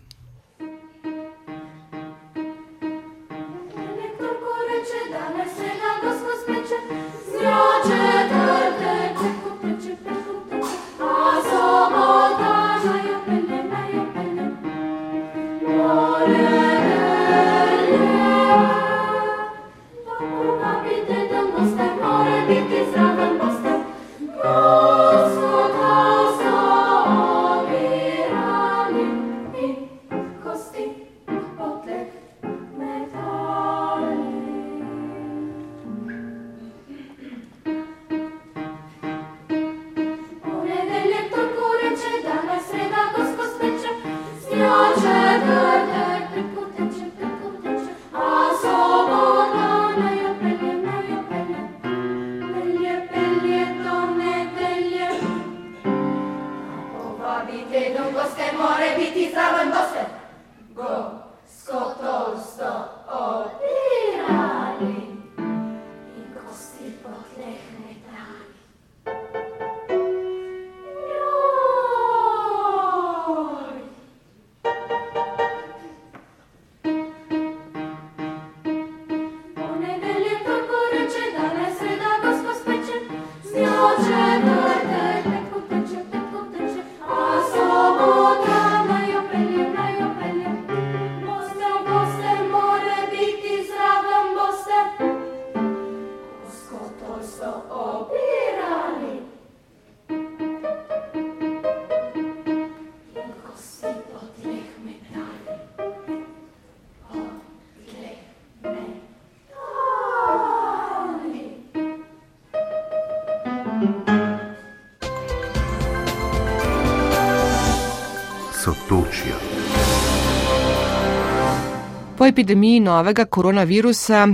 Po epidemiji novega koronavirusa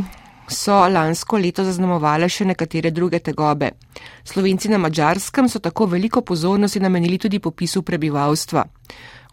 so lansko leto zaznamovale še nekatere druge tegobe. Slovenci na Mačarskem so tako veliko pozornosti namenili tudi popisu prebivalstva.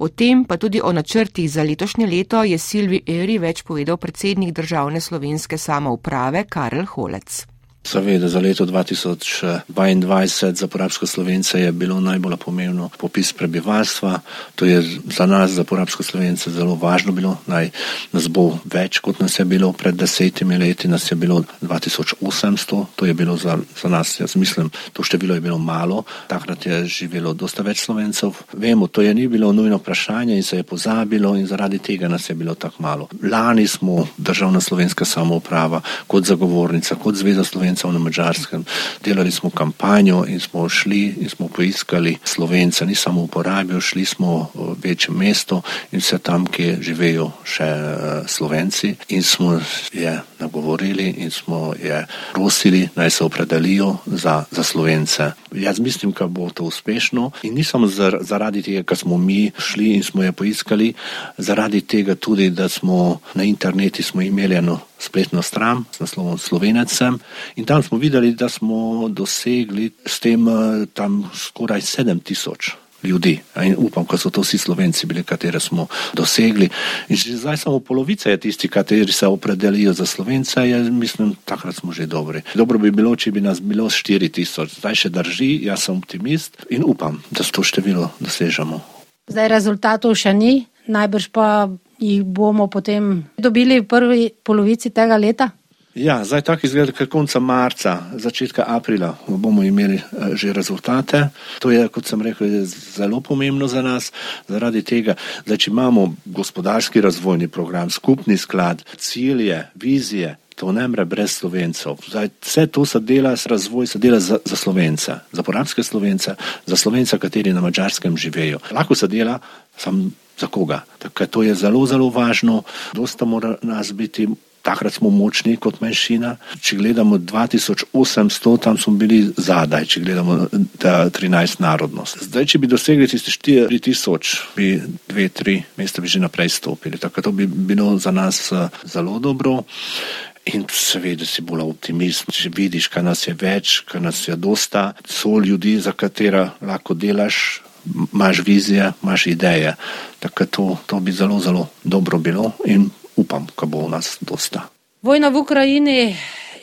O tem pa tudi o načrtih za letošnje leto je Silvi Eri več povedal predsednik državne slovenske samouprave Karel Holec. Seveda, za leto 2022 za porabsko slovence je bilo najbolj pomembno popis prebivalstva. To je za nas, za porabsko slovence, zelo važno bilo. Naj nas bo več, kot nas je bilo pred desetimi leti, nas je bilo 2800. To je bilo za, za nas, jaz mislim, to število je bilo malo. Takrat je živelo dosta več slovencev. Vemo, to je ni bilo nujno vprašanje in se je pozabilo in zaradi tega nas je bilo tako malo. Lani smo državna slovenska samouprava kot zagovornica, kot zveza slovencev Slovencev na Mačarskem. Delali smo kampanjo in smo šli in smo poiskali Slovence, ni samo uporabil, šli smo v večje mesto in vse tam, kjer živejo še eh, Slovenci in smo je nagovorili in smo je prosili, naj se opredelijo za, za Slovence. Jaz mislim, da bo to uspešno in nisem zaradi tega, ker smo mi šli in smo je poiskali, zaradi tega tudi, da smo na internetu imeli eno spletno stran z naslovom Slovenecem in tam smo videli, da smo dosegli s tem eh, tam skoraj 7000 ljudi. In upam, da so to vsi slovenci bili, katere smo dosegli. In že zdaj samo polovica je tisti, kateri se opredelijo za slovence, je, mislim, takrat smo že dobri. Dobro bi bilo, če bi nas bilo 4000, zdaj še drži, jaz sem optimist in upam, da to število dosežemo. Zdaj rezultatov še ni, najbrž pa jih bomo potem dobili v prvi polovici tega leta? Ja, zdaj tako izgleda, da konca marca, začetka aprila bomo imeli eh, že rezultate. To je, kot sem rekel, zelo pomembno za nas, zaradi tega, da če imamo gospodarski razvojni program, skupni sklad, cilje, vizije, to ne mre brez slovencev. Zdaj, vse to se dela, razvoj se dela za, za slovence, za porabske slovence, za slovence, kateri na mačarskem živejo. Lahko se dela, sam za koga. Tako, to je zelo, zelo važno, dosta mora nas biti takrat smo močni kot manjšina. Če gledamo 2800, tam smo bili zadaj, če gledamo 13 narodnost. Zdaj, če bi dosegli tiste 4000, bi dve, tri mesta bi že naprej stopili. Tako to bi bilo za nas eh, zelo dobro. In seveda si bolj optimist, če vidiš, kaj nas je več, kaj nas je dosta, so ljudi, za katera lahko delaš, imaš vizije, imaš ideje. Tako to, to bi zelo, zelo dobro bilo in upam, da bo v nas dosta. Vojna v Ukrajini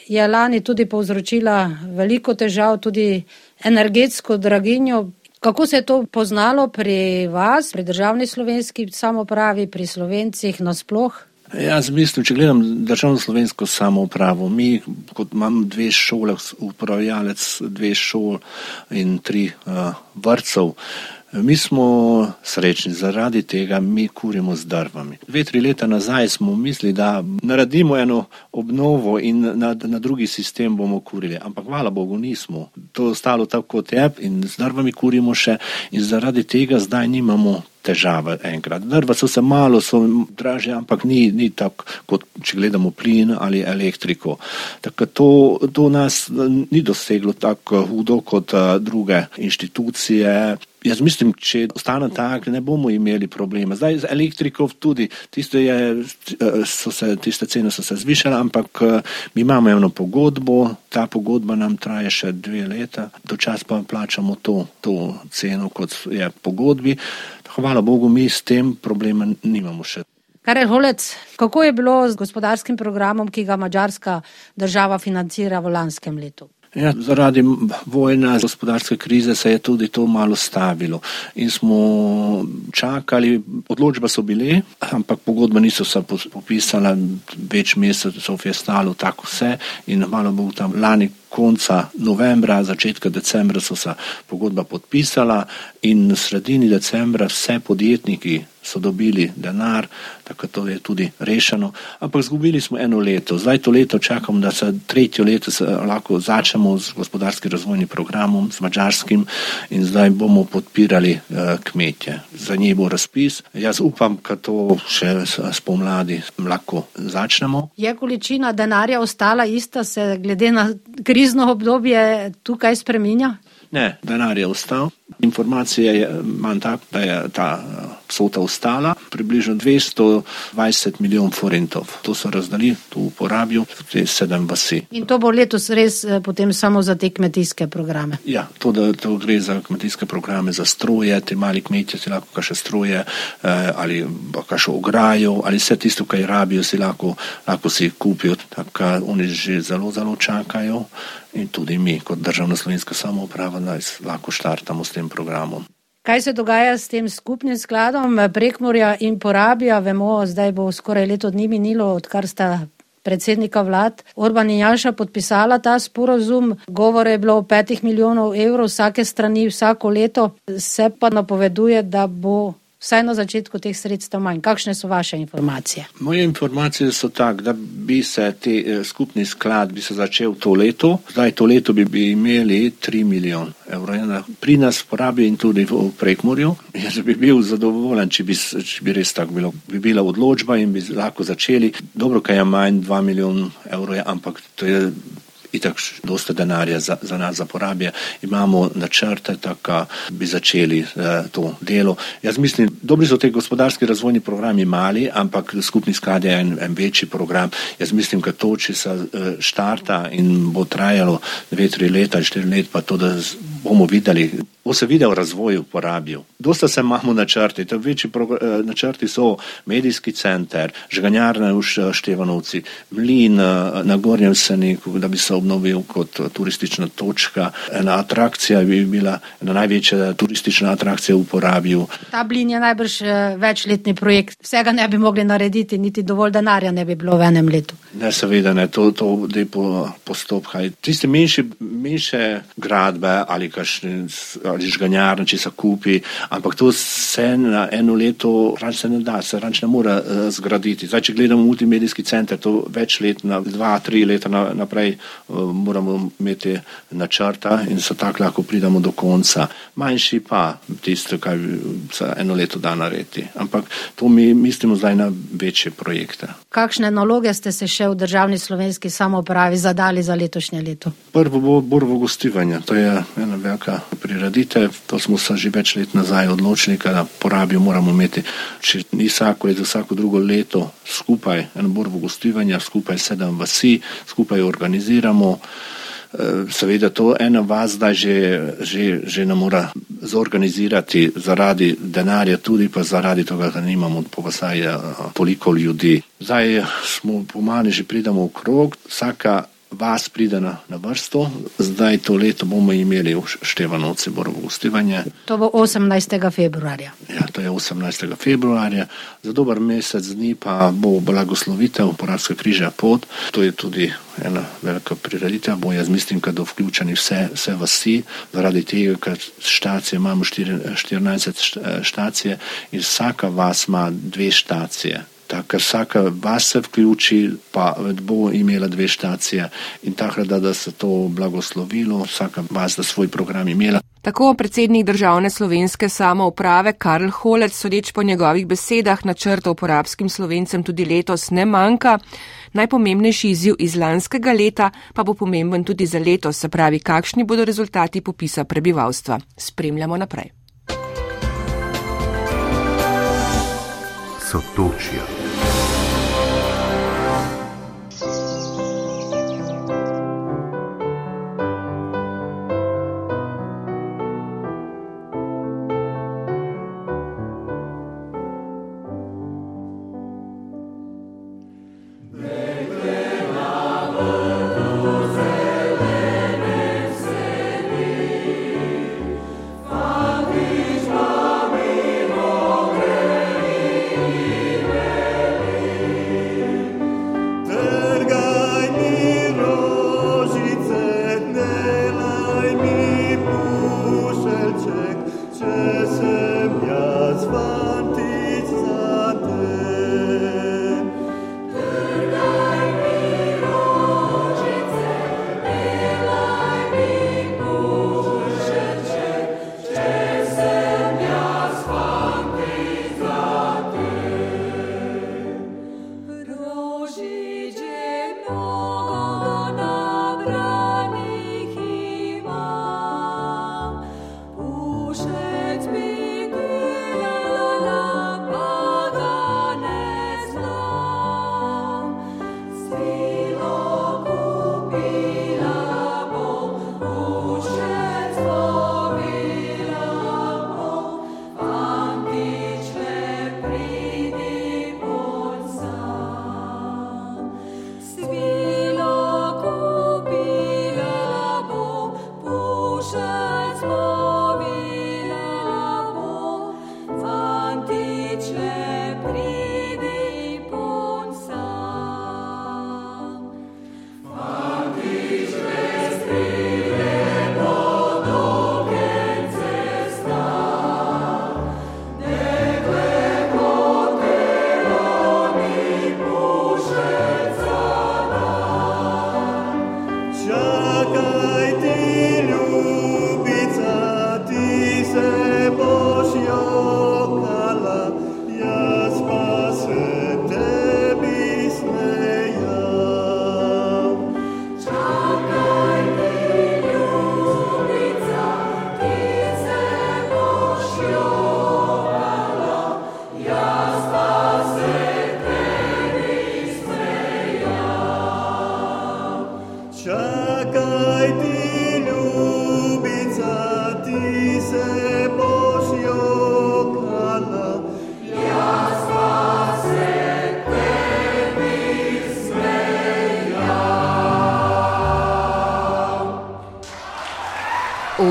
je lani tudi povzročila veliko težav, tudi energetsko draginjo. Kako se je to poznalo pri vas, pri državni slovenski samopravi, pri slovencih nasploh? Jaz mislim, če gledam državno slovensko samoupravo, mi, kot imam dve šole, upravljalec dve šol in tri uh, vrtcev, Mi smo srečni zaradi tega, mi kurimo z drvami. Dve, tri leta nazaj smo mislili, da naredimo eno obnovo in na, na drugi sistem bomo kurili, ampak hvala Bogu nismo. To je ostalo tako kot je in z drvami kurimo še in zaradi tega zdaj nimamo težave enkrat. Drva so se malo, so draže, ampak ni, ni tako, kot če gledamo plin ali elektriko. Tako to, to nas ni doseglo tako hudo kot uh, druge inštitucije. Jaz mislim, če ostane tako, ne bomo imeli problema. Zdaj z elektriko tudi, tiste, je, se, tiste cene so se zvišale, ampak mi imamo eno pogodbo, ta pogodba nam traje še dve leta, dočas pa plačamo to, to ceno, kot je pogodbi hvala Bogu, mi s tem problema nimamo še. Karel Holec, kako je bilo z gospodarskim programom, ki ga mađarska država financira v lanskem letu? Ja, zaradi vojne, gospodarske krize se je tudi to malo stavilo. In smo čakali, odločba so bile, ampak pogodba niso se popisala, več mesecev je stalo tako vse in malo bo tam lani konca novembra, začetka decembra so se pogodba podpisala. In v sredini decembra vse podjetniki so dobili denar, tako to je tudi rešeno. Ampak zgubili smo eno leto. Zdaj to leto čakam, da se tretje leto se lahko začnemo z gospodarskim razvojnim programom, z mačarskim in zdaj bomo podpirali uh, kmetje. Za njih bo razpis. Jaz upam, da to še spomladi lahko začnemo. Je količina denarja ostala ista, se glede na krizno obdobje tukaj spreminja? Ne, denar je ostal. Informacija je manj tak, da je ta vsota ostala, približno 220 milijonov forintov. To so razdali, to uporabijo te sedem vasi. In to bo letos res eh, potem samo za te kmetijske programe? Ja, to, da, to gre za kmetijske programe, za stroje, te mali kmetje si lahko kaše stroje eh, ali kaše ograjo ali vse tisto, kaj rabijo, si lahko, lahko si kupijo. Tako oni že zelo, zelo čakajo in tudi mi kot državna slovenska samouprava lahko štartamo s tem programom. Kaj se dogaja s tem skupnim skladom Prekmorja in porabija? Vemo, zdaj bo skoraj leto dni minilo, odkar sta predsednika vlad Orban in Janša podpisala ta sporozum. Govore je bilo o petih milijonov evrov vsake strani vsako leto, se pa napoveduje, da bo vsaj na začetku teh sredstev manj. Kakšne so vaše informacije? Moje informacije so tak, da bi se te eh, skupni sklad bi se začel to leto. Zdaj to leto bi, bi imeli 3 milijon evrov. Pri nas porabi in tudi v prekmorju. Jaz bi bil zadovoljen, če bi, če bi res tako bilo. Bi bila odločba in bi lahko začeli. Dobro, kaj je manj 2 milijon evrov, ampak to je itak dosta denarja za, za nas za porabje. Imamo načrte, tako bi začeli eh, to delo. Jaz mislim, dobri so te gospodarski razvojni programi mali, ampak skupni sklad je en, en večji program. Jaz mislim, da to, če se eh, štarta in bo trajalo dve, tri leta, štiri let, pa to, da bomo videli, bo se videl razvoj uporabil. Dosta se imamo načrti, to večji eh, načrti so medijski center, žganjarna v Števanovci, mlin eh, na Gornjem Seniku, da bi se obnovil kot turistična točka. Ena atrakcija bi bila, ena največja turistična atrakcija v uporabi. Ta mlin je najbrž večletni projekt, vsega ne bi mogli narediti, niti dovolj denarja ne bi bilo v enem letu. Ne, seveda ne, to, to je po postopka. Tiste menjše, menjše gradbe ali kakšne ali žganjarne, če se kupi, ampak to se na eno leto ranč se ne da, se ranč ne more uh, zgraditi. Zdaj, če gledamo multimedijski center, to več let, na dva, tri leta naprej uh, moramo imeti načrta in se tako lahko pridemo do konca. Manjši pa tisto, kar se eno leto da narediti. Ampak to mi mislimo zdaj na večje projekte. Kakšne naloge ste se še v državni slovenski samopravi zadali za letošnje leto? Prvo bo borbo gostivanja. To je ena velika prireditev. To smo se že več let nazaj odločili, da porabijo moramo imeti, če ni vsako leto, vsako drugo leto skupaj eno borbo gostivanja, skupaj sedem vasi, skupaj organiziramo. Eh, seveda to ena vas zdaj že, že, že ne mora zorganizirati zaradi denarja, tudi pa zaradi tega, da nimamo po vsaj eh, toliko ljudi. Zdaj smo pomali, že pridemo v krog, vsaka vas pride na, na vrsto. Zdaj to leto bomo imeli v Števanovci borovo gostivanje. To bo 18. februarja. Ja, to je 18. februarja. Za dober mesec dni pa bo blagoslovitev Poravska križa pot. To je tudi ena velika prireditev. Bo jaz mislim, da do vključeni vse, vse vasi, zaradi tega, ker štacije imamo 14 štacije in vsaka vas ima dve štacije ker vsaka vas se vključi, pa bo imela dve štacije in tako, da, da se to blagoslovilo, vsaka vas da svoj program imela. Tako predsednik državne slovenske samouprave Karl Holec, sodeč po njegovih besedah, načrtov porabskim slovencem tudi letos ne manjka. Najpomembnejši izziv iz lanskega leta pa bo pomemben tudi za letos, se pravi, kakšni bodo rezultati popisa prebivalstva. Spremljamo naprej. Sotočja.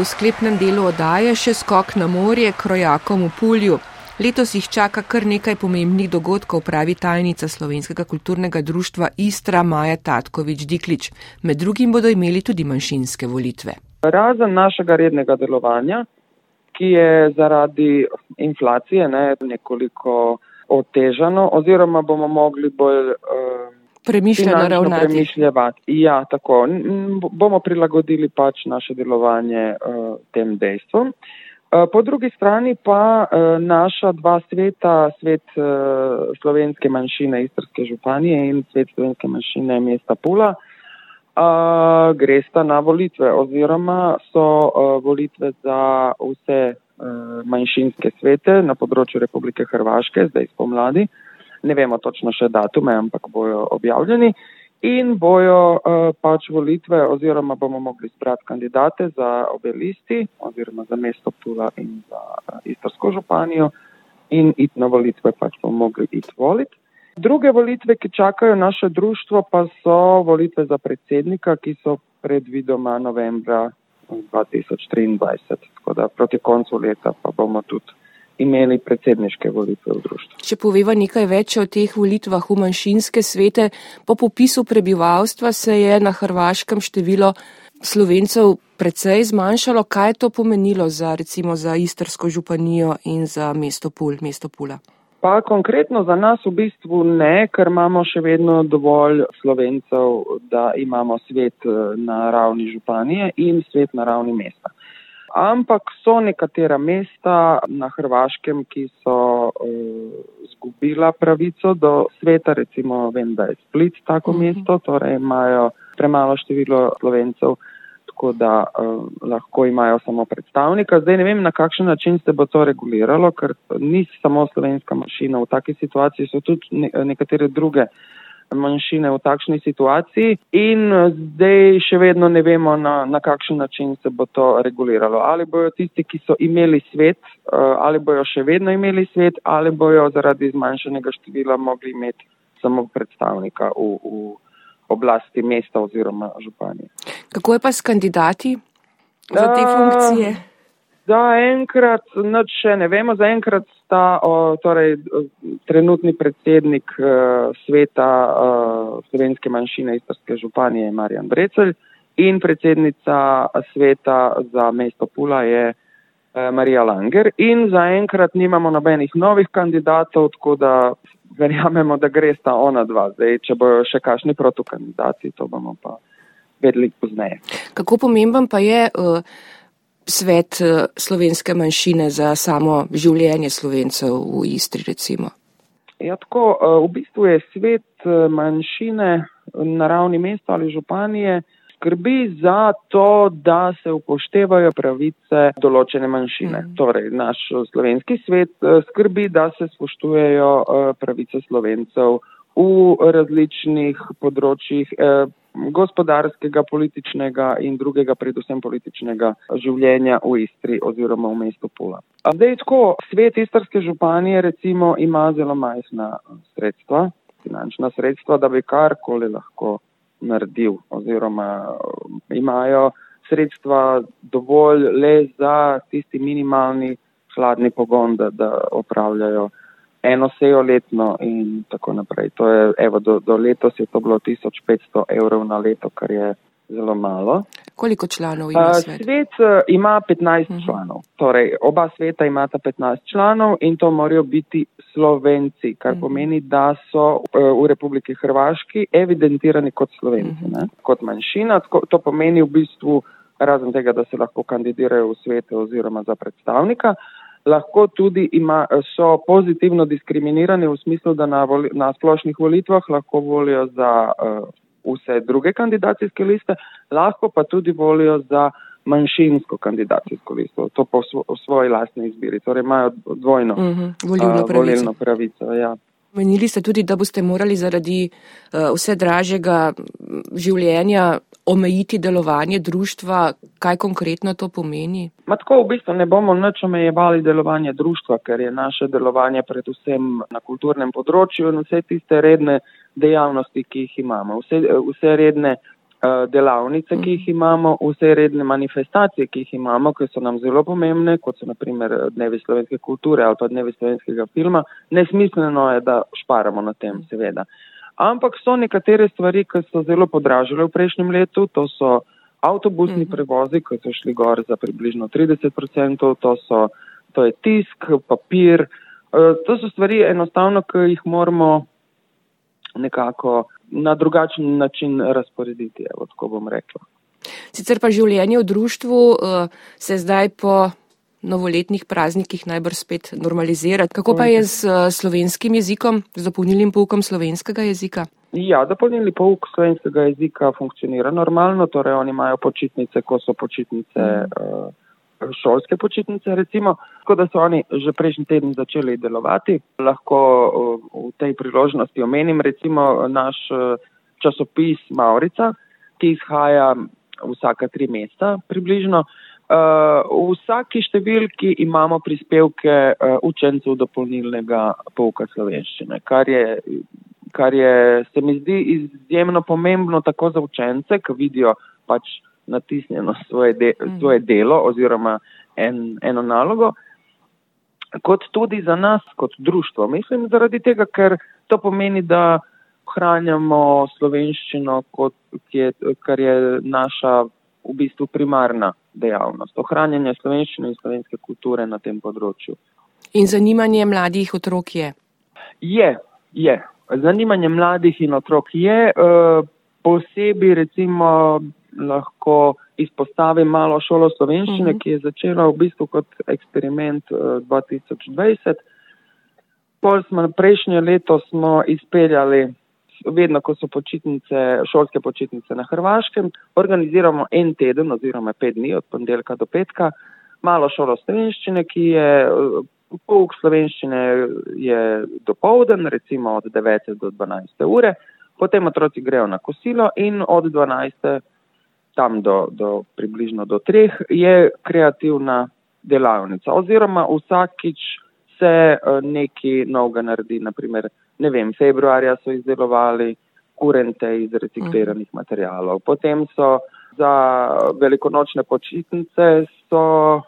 Sklepnem delu odaje še skok na morje krojakom v Pulju. Letos jih čaka kar nekaj pomembnih dogodkov, pravi tajnica Slovenskega kulturnega društva Istra Maja Tatkovič Diklič. Med drugim bodo imeli tudi manjšinske volitve. Razen našega rednega delovanja, ki je zaradi inflacije ne, nekoliko otežano, oziroma bomo mogli bolj. Uh, premišljeno ravnati. Premišljati. Ja, tako. Bomo prilagodili pač naše delovanje uh, tem dejstvom. Uh, po drugi strani pa uh, naša dva sveta, svet slovenske manjšine Istrske županije in svet slovenske manjšine mesta Pula, gresta na volitve oziroma so volitve za vse manjšinske svete na področju Republike Hrvaške, zdaj spomladi. Ne vemo točno še datume, ampak bojo objavljeni. In bojo uh, pač volitve oziroma bomo mogli zbrati kandidate za obe listi oziroma za mesto Pula in za uh, Istarsko županijo. In it na volitve pač bomo mogli it voliti. Druge volitve, ki čakajo naše društvo, pa so volitve za predsednika, ki so predvidoma novembra 2023, tako da proti koncu leta pa bomo tudi imeli predsedniške volitve v društvu. Če poveva nekaj več o teh volitvah v manjšinske svete, po popisu prebivalstva se je na Hrvaškem število slovencev precej zmanjšalo. Kaj je to pomenilo za recimo za Istrsko županijo in za mesto Pul, mesto Pula? Pa konkretno za nas v bistvu ne, ker imamo še vedno dovolj slovencev, da imamo svet eh, na ravni županije in svet na ravni mesta. Ampak so nekatera mesta na Hrvaškem, ki so izgubila uh, pravico do sveta, recimo vem, da je Split tako mhm. mesto, torej imajo premalo število slovencev, tako da uh, lahko imajo samo predstavnika. Zdaj ne vem, na kakšen način se bo to reguliralo, ker ni samo slovenska mašina. V taki situaciji so tudi ne, nekatere druge manjšine v takšni situaciji in eh, zdaj še vedno ne vemo, na, na kakšen način se bo to reguliralo. Ali bojo tisti, ki so imeli svet, eh, ali bojo še vedno imeli svet, ali bojo zaradi zmanjšanega števila mogli imeti samo predstavnika v, v oblasti mesta oziroma županje. Kako je pa s kandidati za te funkcije? Uh, Zaenkrat, noč še ne vemo, zaenkrat sta o, torej, trenutni predsednik uh, sveta uh, slovenske manjšine Istarske županije Marjan Brecelj in predsednica sveta za mesto Pula je uh, Marija Langer. In zaenkrat nimamo nobenih novih kandidatov, tako da verjamemo, da gre sta ona dva. Zdaj, če bojo še kakšni protokandidati, to bomo pa vedeli pozneje. Kako pomemben pa je. Uh svet eh, slovenske manjšine za samo življenje slovencev v Istri, recimo? Ja, tako, eh, v bistvu je svet eh, manjšine na ravni mesta ali županije skrbi za to, da se upoštevajo pravice določene manjšine. Mm. Torej, naš slovenski svet skrbi, da se spoštujejo pravice slovencev v različnih področjih gospodarskega, političnega in drugega, predvsem političnega življenja v Istri oziroma v mestu Pula. Zdaj, tako, svet Istrske županije recimo ima zelo majhna sredstva, finančna sredstva, da bi karkoli lahko naredil oziroma imajo sredstva dovolj le za tisti minimalni hladni pogon, da, da opravljajo eno sejo letno in tako naprej. Je, evo, do, do letos je to bilo 1500 evrov na leto, kar je zelo malo. Koliko članov ima svet? Svet uh, ima 15 uh -huh. članov. Torej, oba sveta imata 15 članov in to morajo biti slovenci, kar uh -huh. pomeni, da so uh, v Republiki Hrvaški evidentirani kot slovenci, uh -huh. kot manjšina. To pomeni v bistvu, razen tega, da se lahko kandidirajo v svete oziroma za predstavnika, uh, lahko tudi ima, so pozitivno diskriminirani v smislu, da na, voli, na splošnih volitvah lahko volijo za uh, vse druge kandidacijske liste, lahko pa tudi volijo za manjšinsko kandidacijsko listo, to po svo, svoji lastni izbiri, torej imajo dvojno uh -huh, volilno uh, volilno pravico. Ja. Menili ste tudi, da boste morali zaradi uh, vse dražjega življenja omejiti delovanje društva, kaj konkretno to pomeni? Ma tako v bistvu ne bomo nič omejevali delovanje društva, ker je naše delovanje predvsem na kulturnem področju in vse tiste redne dejavnosti, ki jih imamo. Vse, vse redne delavnice, ki jih imamo, vse redne manifestacije, ki jih imamo, ki so nam zelo pomembne, kot so naprimer dnevi slovenske kulture ali pa dnevi slovenskega filma, nesmiselno je, da šparamo na tem, seveda. Ampak so nekatere stvari, ki so zelo podražile v prejšnjem letu, to so avtobusni mhm. prevozi, ki so šli gor za približno 30%, to, so, to je tisk, papir, to so stvari enostavno, ki jih moramo nekako na drugačen način razporediti, evo, tako bom rekla. Sicer pa življenje v društvu uh, se zdaj po novoletnih praznikih najbrž spet normalizira. Kako pa je z uh, slovenskim jezikom, z dopolnilnim poukom slovenskega jezika? Ja, dopolnilni pouk slovenskega jezika funkcionira normalno, torej oni imajo počitnice, ko so počitnice. Uh, šolske počitnice, recimo, tako da so oni že prejšnji teden začeli delovati. Lahko v tej priložnosti omenim recimo naš e, časopis Maurica, ki izhaja vsaka tri mesta približno. Uh, v vsaki številki imamo prispevke uh, učencev dopolnilnega pouka slovenščine, kar je, kar je, se mi zdi izjemno pomembno tako za učence, ki vidijo pač natisnjeno svoje, de, mm. svoje delo oziroma en, eno nalogo, kot tudi za nas, kot društvo. Mislim, zaradi tega, ker to pomeni, da ohranjamo slovenščino, kot, je, kar je naša v bistvu primarna dejavnost. Ohranjanje slovenščine in slovenske kulture na tem področju. In zanimanje mladih otrok je? Je, je. Zanimanje mladih in otrok je. Uh, posebej recimo lahko izpostavim malo šolo slovenščine, uh mhm. -huh. ki je začela v bistvu kot eksperiment uh, eh, 2020. Pol smo prejšnje leto smo izpeljali, vedno ko so počitnice, šolske počitnice na Hrvaškem, organiziramo en teden oziroma pet dni od ponedeljka do petka, malo šolo slovenščine, ki je, eh, pouk slovenščine je dopolden, recimo od 9 do 12 ure, potem otroci grejo na kosilo in od 12 tam do, do približno do treh, je kreativna delavnica. Oziroma vsakič se uh, nekaj novega naredi. Naprimer, ne vem, februarja so izdelovali kurente iz recikliranih mhm. materijalov. Potem so za velikonočne počitnice so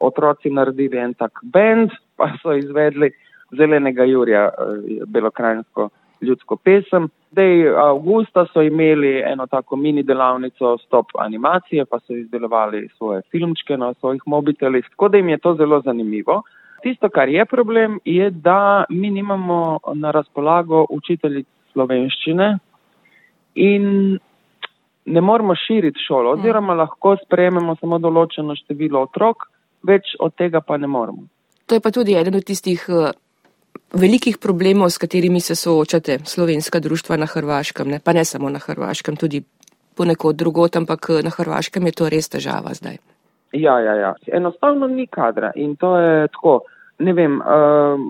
otroci naredili en tak bend, pa so izvedli zelenega Jurja, uh, belokrajinsko ljudsko pesem. Zdaj, avgusta so imeli eno tako mini delavnico stop animacije, pa so izdelovali svoje filmčke na svojih mobitelih, tako da jim je to zelo zanimivo. Tisto, kar je problem, je, da mi nimamo na razpolago učiteljic slovenščine in ne moramo širiti šolo, oziroma lahko sprejmemo samo določeno število otrok, več od tega pa ne moramo. To je pa tudi eden od tistih velikih problemov, s katerimi se soočate slovenska društva na Hrvaškem, ne? pa ne samo na Hrvaškem, tudi ponekod drugot, ampak na Hrvaškem je to res težava zdaj. Ja, ja, ja. Enostavno ni kadra in to je tako. Ne vem, uh,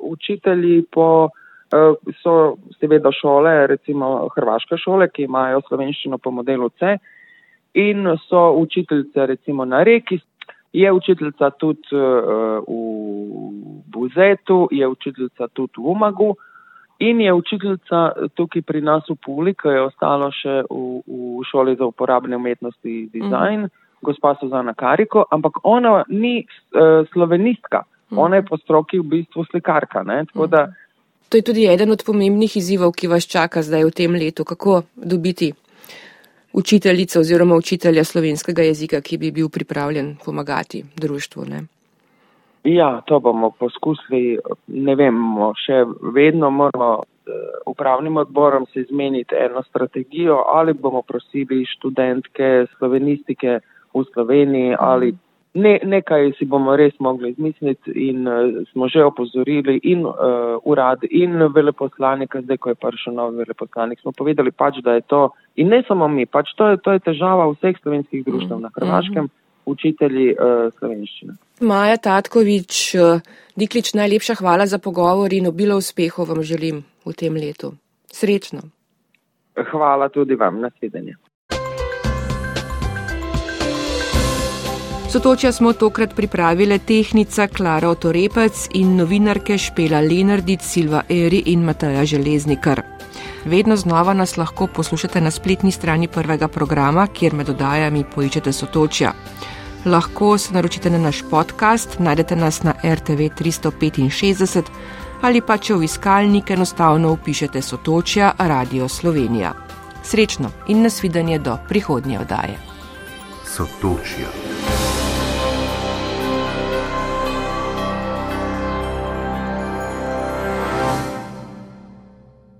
učitelji po, uh, so seveda šole, recimo hrvaške šole, ki imajo slovenščino po modelu C in so učiteljice recimo na reki, je učiteljica tudi uh, v Buzetu, je učiteljica tudi v Umagu in je učiteljica tukaj pri nas v Puli, ki je ostalo še v, v šoli za uporabne umetnosti dizajn, mm. gospa Suzana Kariko, ampak ona ni uh, slovenistka, mm. ona je po stroki v bistvu slikarka. Ne, da, mhm. To je tudi eden od pomembnih izzivov, ki vas čaka zdaj v tem letu. Kako dobiti učiteljice oziroma učitelja slovenskega jezika, ki bi bil pripravljen pomagati društvu. Ne? Ja, to bomo poskusili. Ne vemo, še vedno moramo eh, upravnim odborom se izmeniti eno strategijo, ali bomo prosili študentke slovenistike v Sloveniji ali Ne, nekaj si bomo res mogli izmisliti in uh, smo že opozorili in uh, urad in veleposlanika, zdaj ko je prišel nov veleposlanik, smo povedali pač, da je to in ne samo mi, pač to je, to je težava vseh slovenskih društv na Hrvaškem, mm. Učitelji uh, slovenščine. Maja Tatkovič, uh, Diklič, najlepša hvala za pogovor in obilo uspehov vam želim v tem letu. Srečno. Hvala tudi vam, nasvidenje. Sotočja smo tokrat pripravile tehnica Klara Otorepec in novinarke Špela Lenardic, Silva Eri in Mataja Železnikar. Vedno znova nas lahko poslušate na spletni strani prvega programa, kjer med oddajami poiščete sotočja. Lahko se naročite na naš podcast, najdete nas na RTV 365 ali pa če v iskalnik enostavno upišete sotočja Radio Slovenija. Srečno in nasvidenje do prihodnje oddaje. Sotočja.